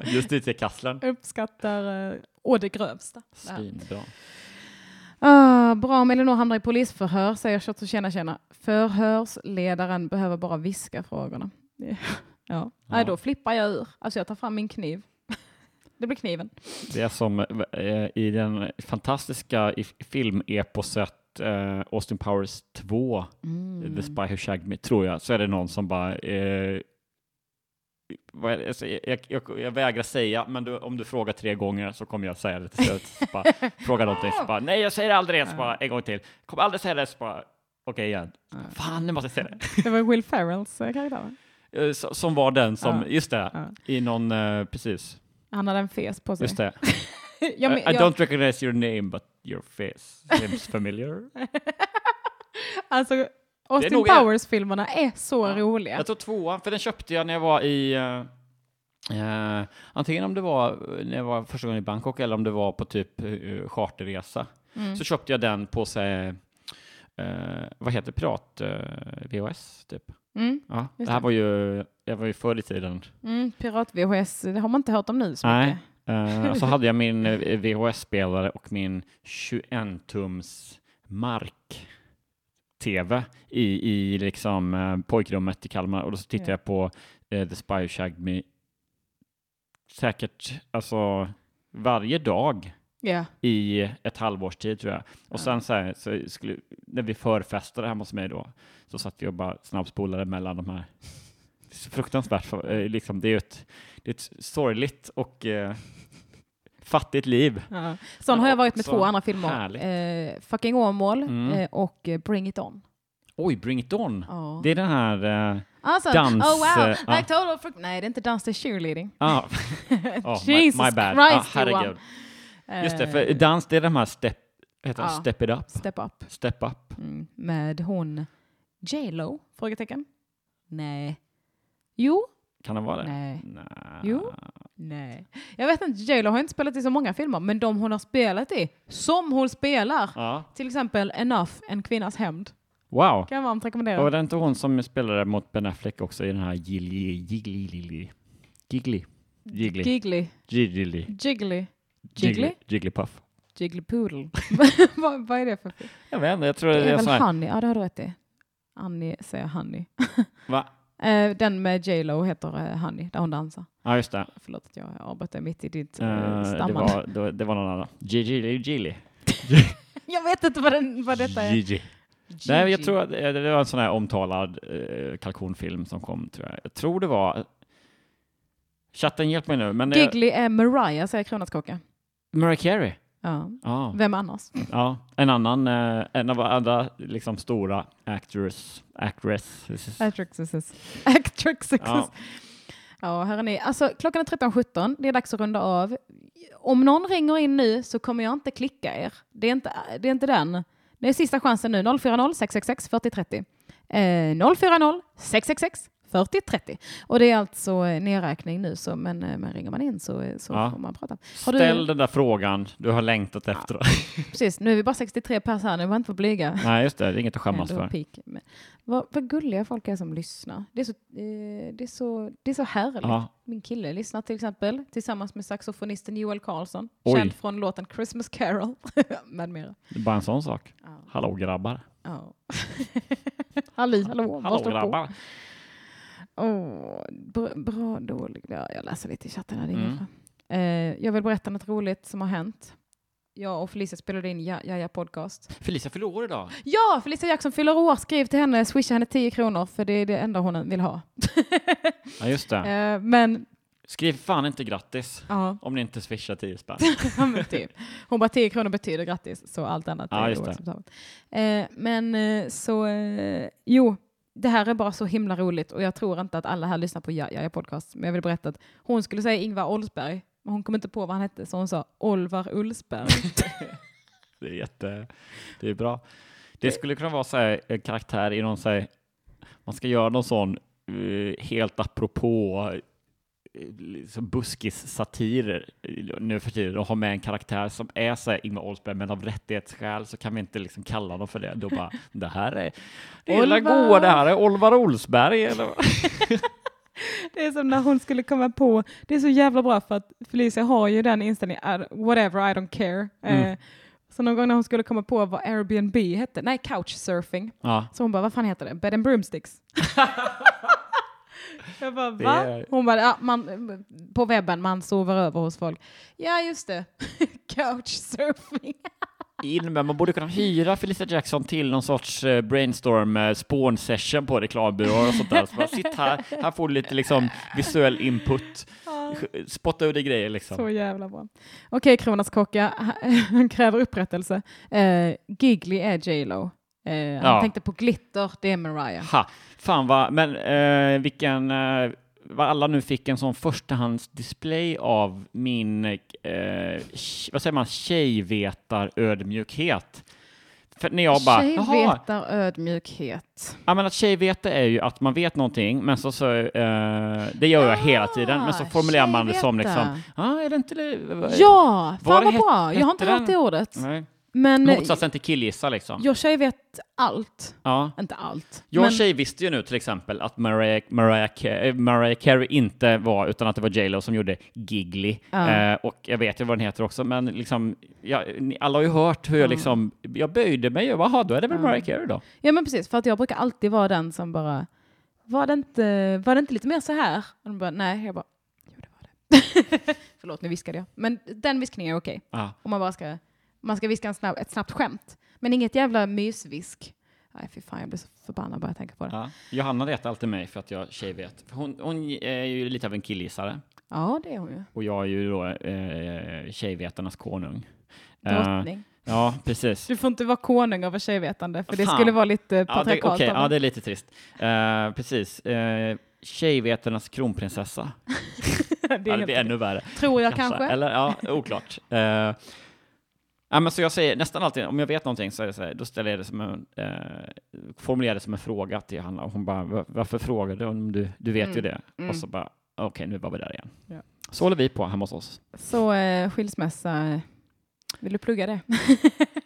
Justitiekanslern. Uppskattar eh, å det grövsta. Svinbra. Ah, bra om Elinor hamnar i polisförhör, säger Shotto tjena tjena. Förhörsledaren behöver bara viska frågorna. Det- Ja. Nej, då flippar jag ur. Alltså jag tar fram min kniv. Det blir kniven. Det är som eh, i den fantastiska i- filmeposet eh, Austin Powers 2, Mm. The Spy Who Shagged Me, tror jag, så är det någon som bara det? Alltså, jag, jag, jag vägrar säga, men du, om du frågar tre gånger så kommer jag säga det till slut. Bara, fråga någonting, så bara, nej jag säger aldrig det, så bara, en gång till. Kommer aldrig säga det, så bara, okej igen. Fan, nu måste jag säga det. Det var Will Ferrells eh, karaktär. va? Som var den som, just det, i någon, precis, Han hade en fes på sig. just det. jag, men, I, I jag, don't recognize your name, but your face seems familiar. alltså, Austin Powers-filmerna är så Ja. roliga. Jag tror tvåan, för den köpte jag när jag var i... eh, antingen om det var när jag var första gången i Bangkok eller om det var på typ uh, charterresa. Mm. Så köpte jag den på sig, eh, vad heter pirat eh, VHS typ. Mm. Ja, det här det. var ju, det var ju förr i tiden. Mm, Pirat-VHS, det har man inte hört om nu så Nej. mycket. Eh, så hade jag min eh, VHS-spelare och min 21-tums mark-TV i, i liksom eh, pojkrummet i Kalmar och då så tittade Ja. jag på eh, The Spy Who Shagged Me säkert alltså varje dag Ja. i ett halvårs tid tror jag. Och sen så, här, så skulle, när vi förfestade hemma hos mig då, så satt vi och bara snabbspolade mellan de här. Det är så fruktansvärt, för, eh, liksom, det är ett, det är ett sorgligt och eh, fattigt liv. Ja. Sån har jag varit med två andra filmer. Eh, Fucking Åmål Mm. eh, och eh, Bring It On. Oj, Bring It On! Ja. Det är den här... Eh, Alltså, dans, oh wow, eh, ja. like total frukt. Nej, det är inte dans, det är cheerleading. ah, oh, my, Jesus my bad. Christ, ah, herregud. Just det, Eh, för dans det är de här step, heter Ja. step it up, Step Up. step up. Mm. Med hon J Lo? Frågetecken. Nej. Jo. Kan det vara det? Nej. Nej. Jo. Nej. Jag vet inte, J Lo har inte spelat i så många filmer, men de hon har spelat i, som hon spelar, Ja. till exempel Enough, En kvinnas hämnd, Wow. kan jag varmt rekommendera. Och var det inte hon som spelade mot Ben Affleck också i den här Gilly, Jiggly, Lily, Giggly, Jiggly, Giggly. Jiggly, Jiggly. Jiggly? Jigglypuff. Jiggly Poodle. vad, vad är det för film? Jag vet inte, jag tror Det det är är väl sån här, Honey? Ja, det har du rätt i. Honey säger Honey. va? Eh, den med J Lo heter eh, Honey, där hon dansar. Ja, just det. Förlåt att jag avbröt mitt i ditt Eh, uh, det, stammande. var, det, det var någon annan. Jiggly, Jiggly. Jag vet inte vad, den, vad detta är. Gigi. Nej, jag Gigi. tror att det det var en sån här omtalad eh, kalkonfilm som kom, tror jag. Jag tror det var... Chatten, hjälp mig nu. Men det, Giggly är Mariah, säger Kronärtskocka. Mariah Carey. Ja. Ja. Vem annars? ja, en annan, eh, en av andra liksom stora actress, actress. Actresses. Actresses. Ja. Ja, hörni. Alltså, klockan är 13.17. Det är dags att runda av. Om någon ringer in nu så kommer jag inte klicka er. Det är inte, det är inte den. Det är sista chansen nu. 040 666 4030. Eh, 040 666 4030. Och det är alltså eh, nedräkning nu, så, men, eh, men ringer man in så, eh, så Ja. får man prata. Har du- Ställ den där frågan du har längtat efter. Precis, nu är vi bara 63 pers här, nu var inte för blyga. Nej, just det. Det är inget att skämmas för. peak. Men vad, vad gulliga folk är som lyssnar. Det är så, eh, det är så, det är så härligt. Ja. Min kille lyssnar till exempel tillsammans med saxofonisten Joel Karlsson, Oj. känd från låten Christmas Carol med mera. Det är bara en sån sak. Ja. Hallå grabbar. Ja. Halli, hallå, Hallå står på? Åh, bra, bra, dålig. Ja, jag läser lite i chatten här. Mm. Eh, jag vill berätta något roligt som har hänt. Jag och Felicia spelade in Ja, ja, podcast. Felicia fyller år idag. Ja, Felicia Jackson fyller år. Skriv till henne, swisha henne 10 kronor för det är det enda hon vill ha. Ja, just det. Eh, men, Skriv fan inte grattis ja, om ni inte swishar 10 spänn. typ. Hon bara 10 kronor betyder grattis, så allt annat Ja, är oacceptabelt. Eh, men eh, så, eh, jo, det här är bara så himla roligt och jag tror inte att alla här lyssnar på Jaja ja, ja podcast. Men jag vill berätta att hon skulle säga Ingvar Oldsberg, men hon kom inte på vad han hette, så hon sa Olvar Ulsberg. Det är jätte... Det är bra. Det skulle kunna vara så här, en karaktär i någon så här, Man ska göra någon sån eh, helt apropå liksom buskis-satir nu för tiden och ha med en karaktär som är så här Ingvar Oldsberg men av rättighetsskäl så kan vi inte liksom kalla dem för det. Då bara, det här är det är la Olvar. goa, det här är Olvar Olsberg eller? Det är som när hon skulle komma på, det är så jävla bra för att Felicia har ju den inställningen, "I- whatever, I don't care. Mm. Eh, så någon gång när hon skulle komma på vad Airbnb hette, nej couchsurfing, Ja, så hon bara, vad fan heter det? Bed and broomsticks. Jag bara, Det va? är- Hon bara, ja, man, på webben, man sover över hos folk. Ja, just det. couchsurfing. in med, man borde kunna hyra Felicia Jackson till någon sorts eh, brainstorm eh, spawn session på reklambyråer och sånt där. Så bara, sitt här, här får du lite liksom visuell input. Spotta ur dig grejer liksom. Så jävla bra. Okej, Kronas kocka, han kräver upprättelse. Eh, Giggly är J Lo. Eh, han Ja. tänkte på glitter, det är Mariah. Ha, fan vad, men eh, vilken, eh, vad alla nu fick en sån förstahandsdisplay av min, eh, vad säger man, tjejvetarödmjukhet. För när jag bara, jaha, Tjejvetarödmjukhet. Ja, men att tjejvete är ju att man vet någonting, men så, så eh, det gör jag hela tiden, men så formulerar man det som liksom, tjejveta. ja, är det inte det? Ja, Vad fan vad bra. Jag har inte hört det ordet. Nej. Men eh, Motsatsen till killgissa liksom. jag tjejvet allt. Ja. Inte allt. Jag men, tjej visste ju nu till exempel att Mariah, Mariah, Ca- eh, Mariah Carey inte var, utan att det var J Lo som gjorde Giggly. Ja. Eh, och jag vet ju vad den heter också, men liksom, ja, ni, alla har ju hört hur jag liksom, jag böjde mig och jaha, då är det väl Ja. Mariah Carey då. Ja men precis, för att jag brukar alltid vara den som bara, var det inte, var det inte lite mer så här? Och de bara, nej, jag bara, jo det var det. Förlåt, nu viskade jag. Men den viskningen är okej. Ja. Om man bara ska, man ska viska snabb, ett snabbt skämt. Men inget jävla mysvisk. Nej, fy fan, jag blir så förbannad bara jag tänker på det. Ja. Johanna retar alltid mig för att jag tjejvet. Hon, hon är ju lite av en killgissare Ja, det är hon ju. och jag är ju då eh, tjejvetarnas konung. Eh, Drottning. ja, precis. Du får inte vara konung över tjejvetande, för det Fan. skulle vara lite Ja, patriarkalt. okej, av ja, det är lite trist. Eh, precis. Eh, tjejvetarnas kronprinsessa. det, är Ja, det blir ännu värre. Tror jag kanske. Eller ja, oklart. Uh, ja, men så jag säger nästan alltid, om jag vet någonting så så här, då ställer jag det som en, uh, formulerar det som en fråga till Hanna och hon bara, "Va- varför frågar du om du, du vet ju Mm, det? mm. Och så bara, okej nu var vi där igen. Ja. Så håller vi på hemma hos oss. Så eh, skilsmässa, eh, vill du plugga det?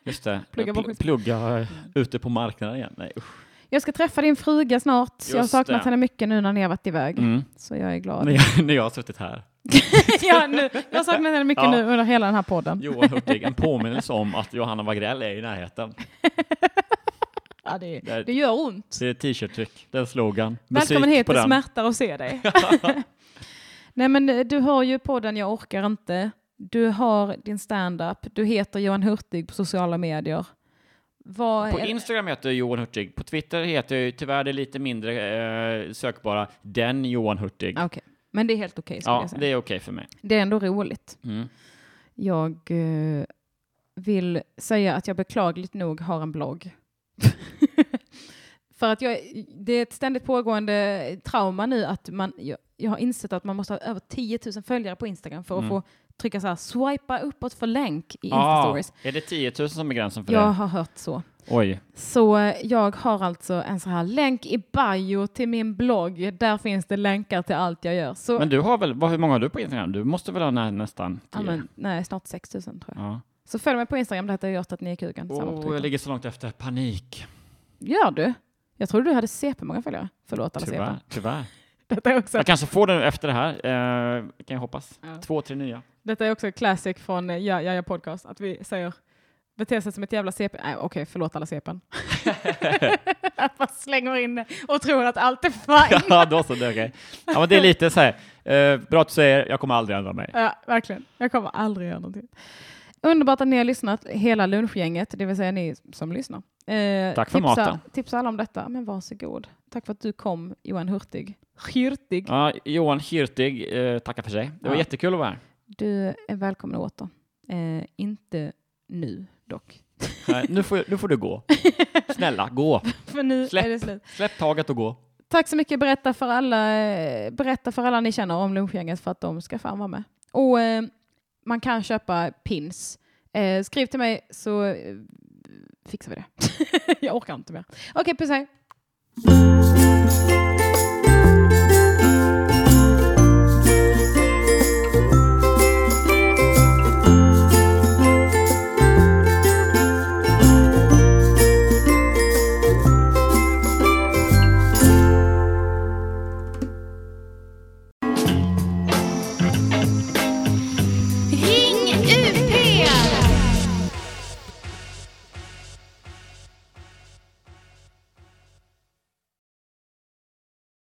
Just det, Plugga Pl- bort skit. plugga eh, ute på marknaden igen. Nej, usch. Jag ska träffa din fruga snart. jag har Just saknat det. henne mycket nu när ni har varit iväg. Mm. Så jag är glad. När, jag, när jag har suttit här. ja, nu, jag har saknat henne mycket Ja. nu under hela den här podden. Johan Hurtig, en påminnelse om att Johanna Wagrell är i närheten. Ja, det, Det det gör ont. Det är t-shirt-tryck, det är slogan. Välkommen Musik hit, det smärtar att se dig. Nej men eh, du har ju podden Jag orkar inte. Du har din stand-up. Du heter Johan Hurtig på sociala medier. Vad På Instagram heter jag Johan Hurtig. På Twitter heter jag tyvärr det lite mindre eh, sökbara den Johan Hurtig. Okej, men det är helt okej skulle ja, det är okej för mig. Det är ändå roligt. Mm. Jag eh, vill säga att jag beklagligt nog har en blogg. För att jag, det är ett ständigt pågående trauma nu att man, jag, jag har insett att man måste ha över 10 000 följare på Instagram för att Mm. få trycka så här swipa uppåt för länk i Ah, Insta-stories. är det 10 000 som är gränsen för Jag det? har hört så. Oj. Så eh, jag har alltså en så här länk i bio till min blogg. Där finns det länkar till allt jag gör. Så, Men du har väl, vad, hur många har du på Instagram? Du måste väl ha nä, nästan 10? ja, men, nej, snart 6 000 tror jag. Ja. Så följ mig på Instagram, det heter jag att ni är kuken. Oh, jag ligger så långt efter. Panik. Gör du? Jag trodde du hade CP många följare. Förlåt alla Tyvärr. CP. Tyvärr. Detta är också, Jag kanske får den efter det här. Eh, kan jag hoppas. Ja. Två, tre nya. detta är också classic från eh, Ja, ja, ja podcast. Att vi säger bete sig som ett jävla CP. Nej, okej, förlåt alla CPn. att man slänger in det och tror att allt är fine. ja, då så. Det är okej. Ja, men det är lite så här. Eh, bra att du säger, jag kommer aldrig ändra mig. Ja, verkligen. Jag kommer aldrig göra någonting. Underbart att ni har lyssnat, hela lunchgänget, det vill säga ni som lyssnar. Eh, Tack för tipsa, maten. Tipsa alla om detta, men varsågod. Tack för att du kom, Johan Hurtig. Hurtig. Ja, Johan Hyrtig eh, tackar för sig. Det var Ja. jättekul att vara här. Du är välkommen åter. Eh, inte nu dock. Nej, nu, får, nu får du gå. Snälla, gå. För nu Släpp. är det slut. Släpp taget och gå. Tack så mycket. Berätta för alla, eh, berätta för alla ni känner om lunchgänget för att de ska fan vara med. Och eh, man kan köpa pins. Eh, skriv till mig så eh, fixar vi det. Jag orkar inte mer. Okej, puss hej.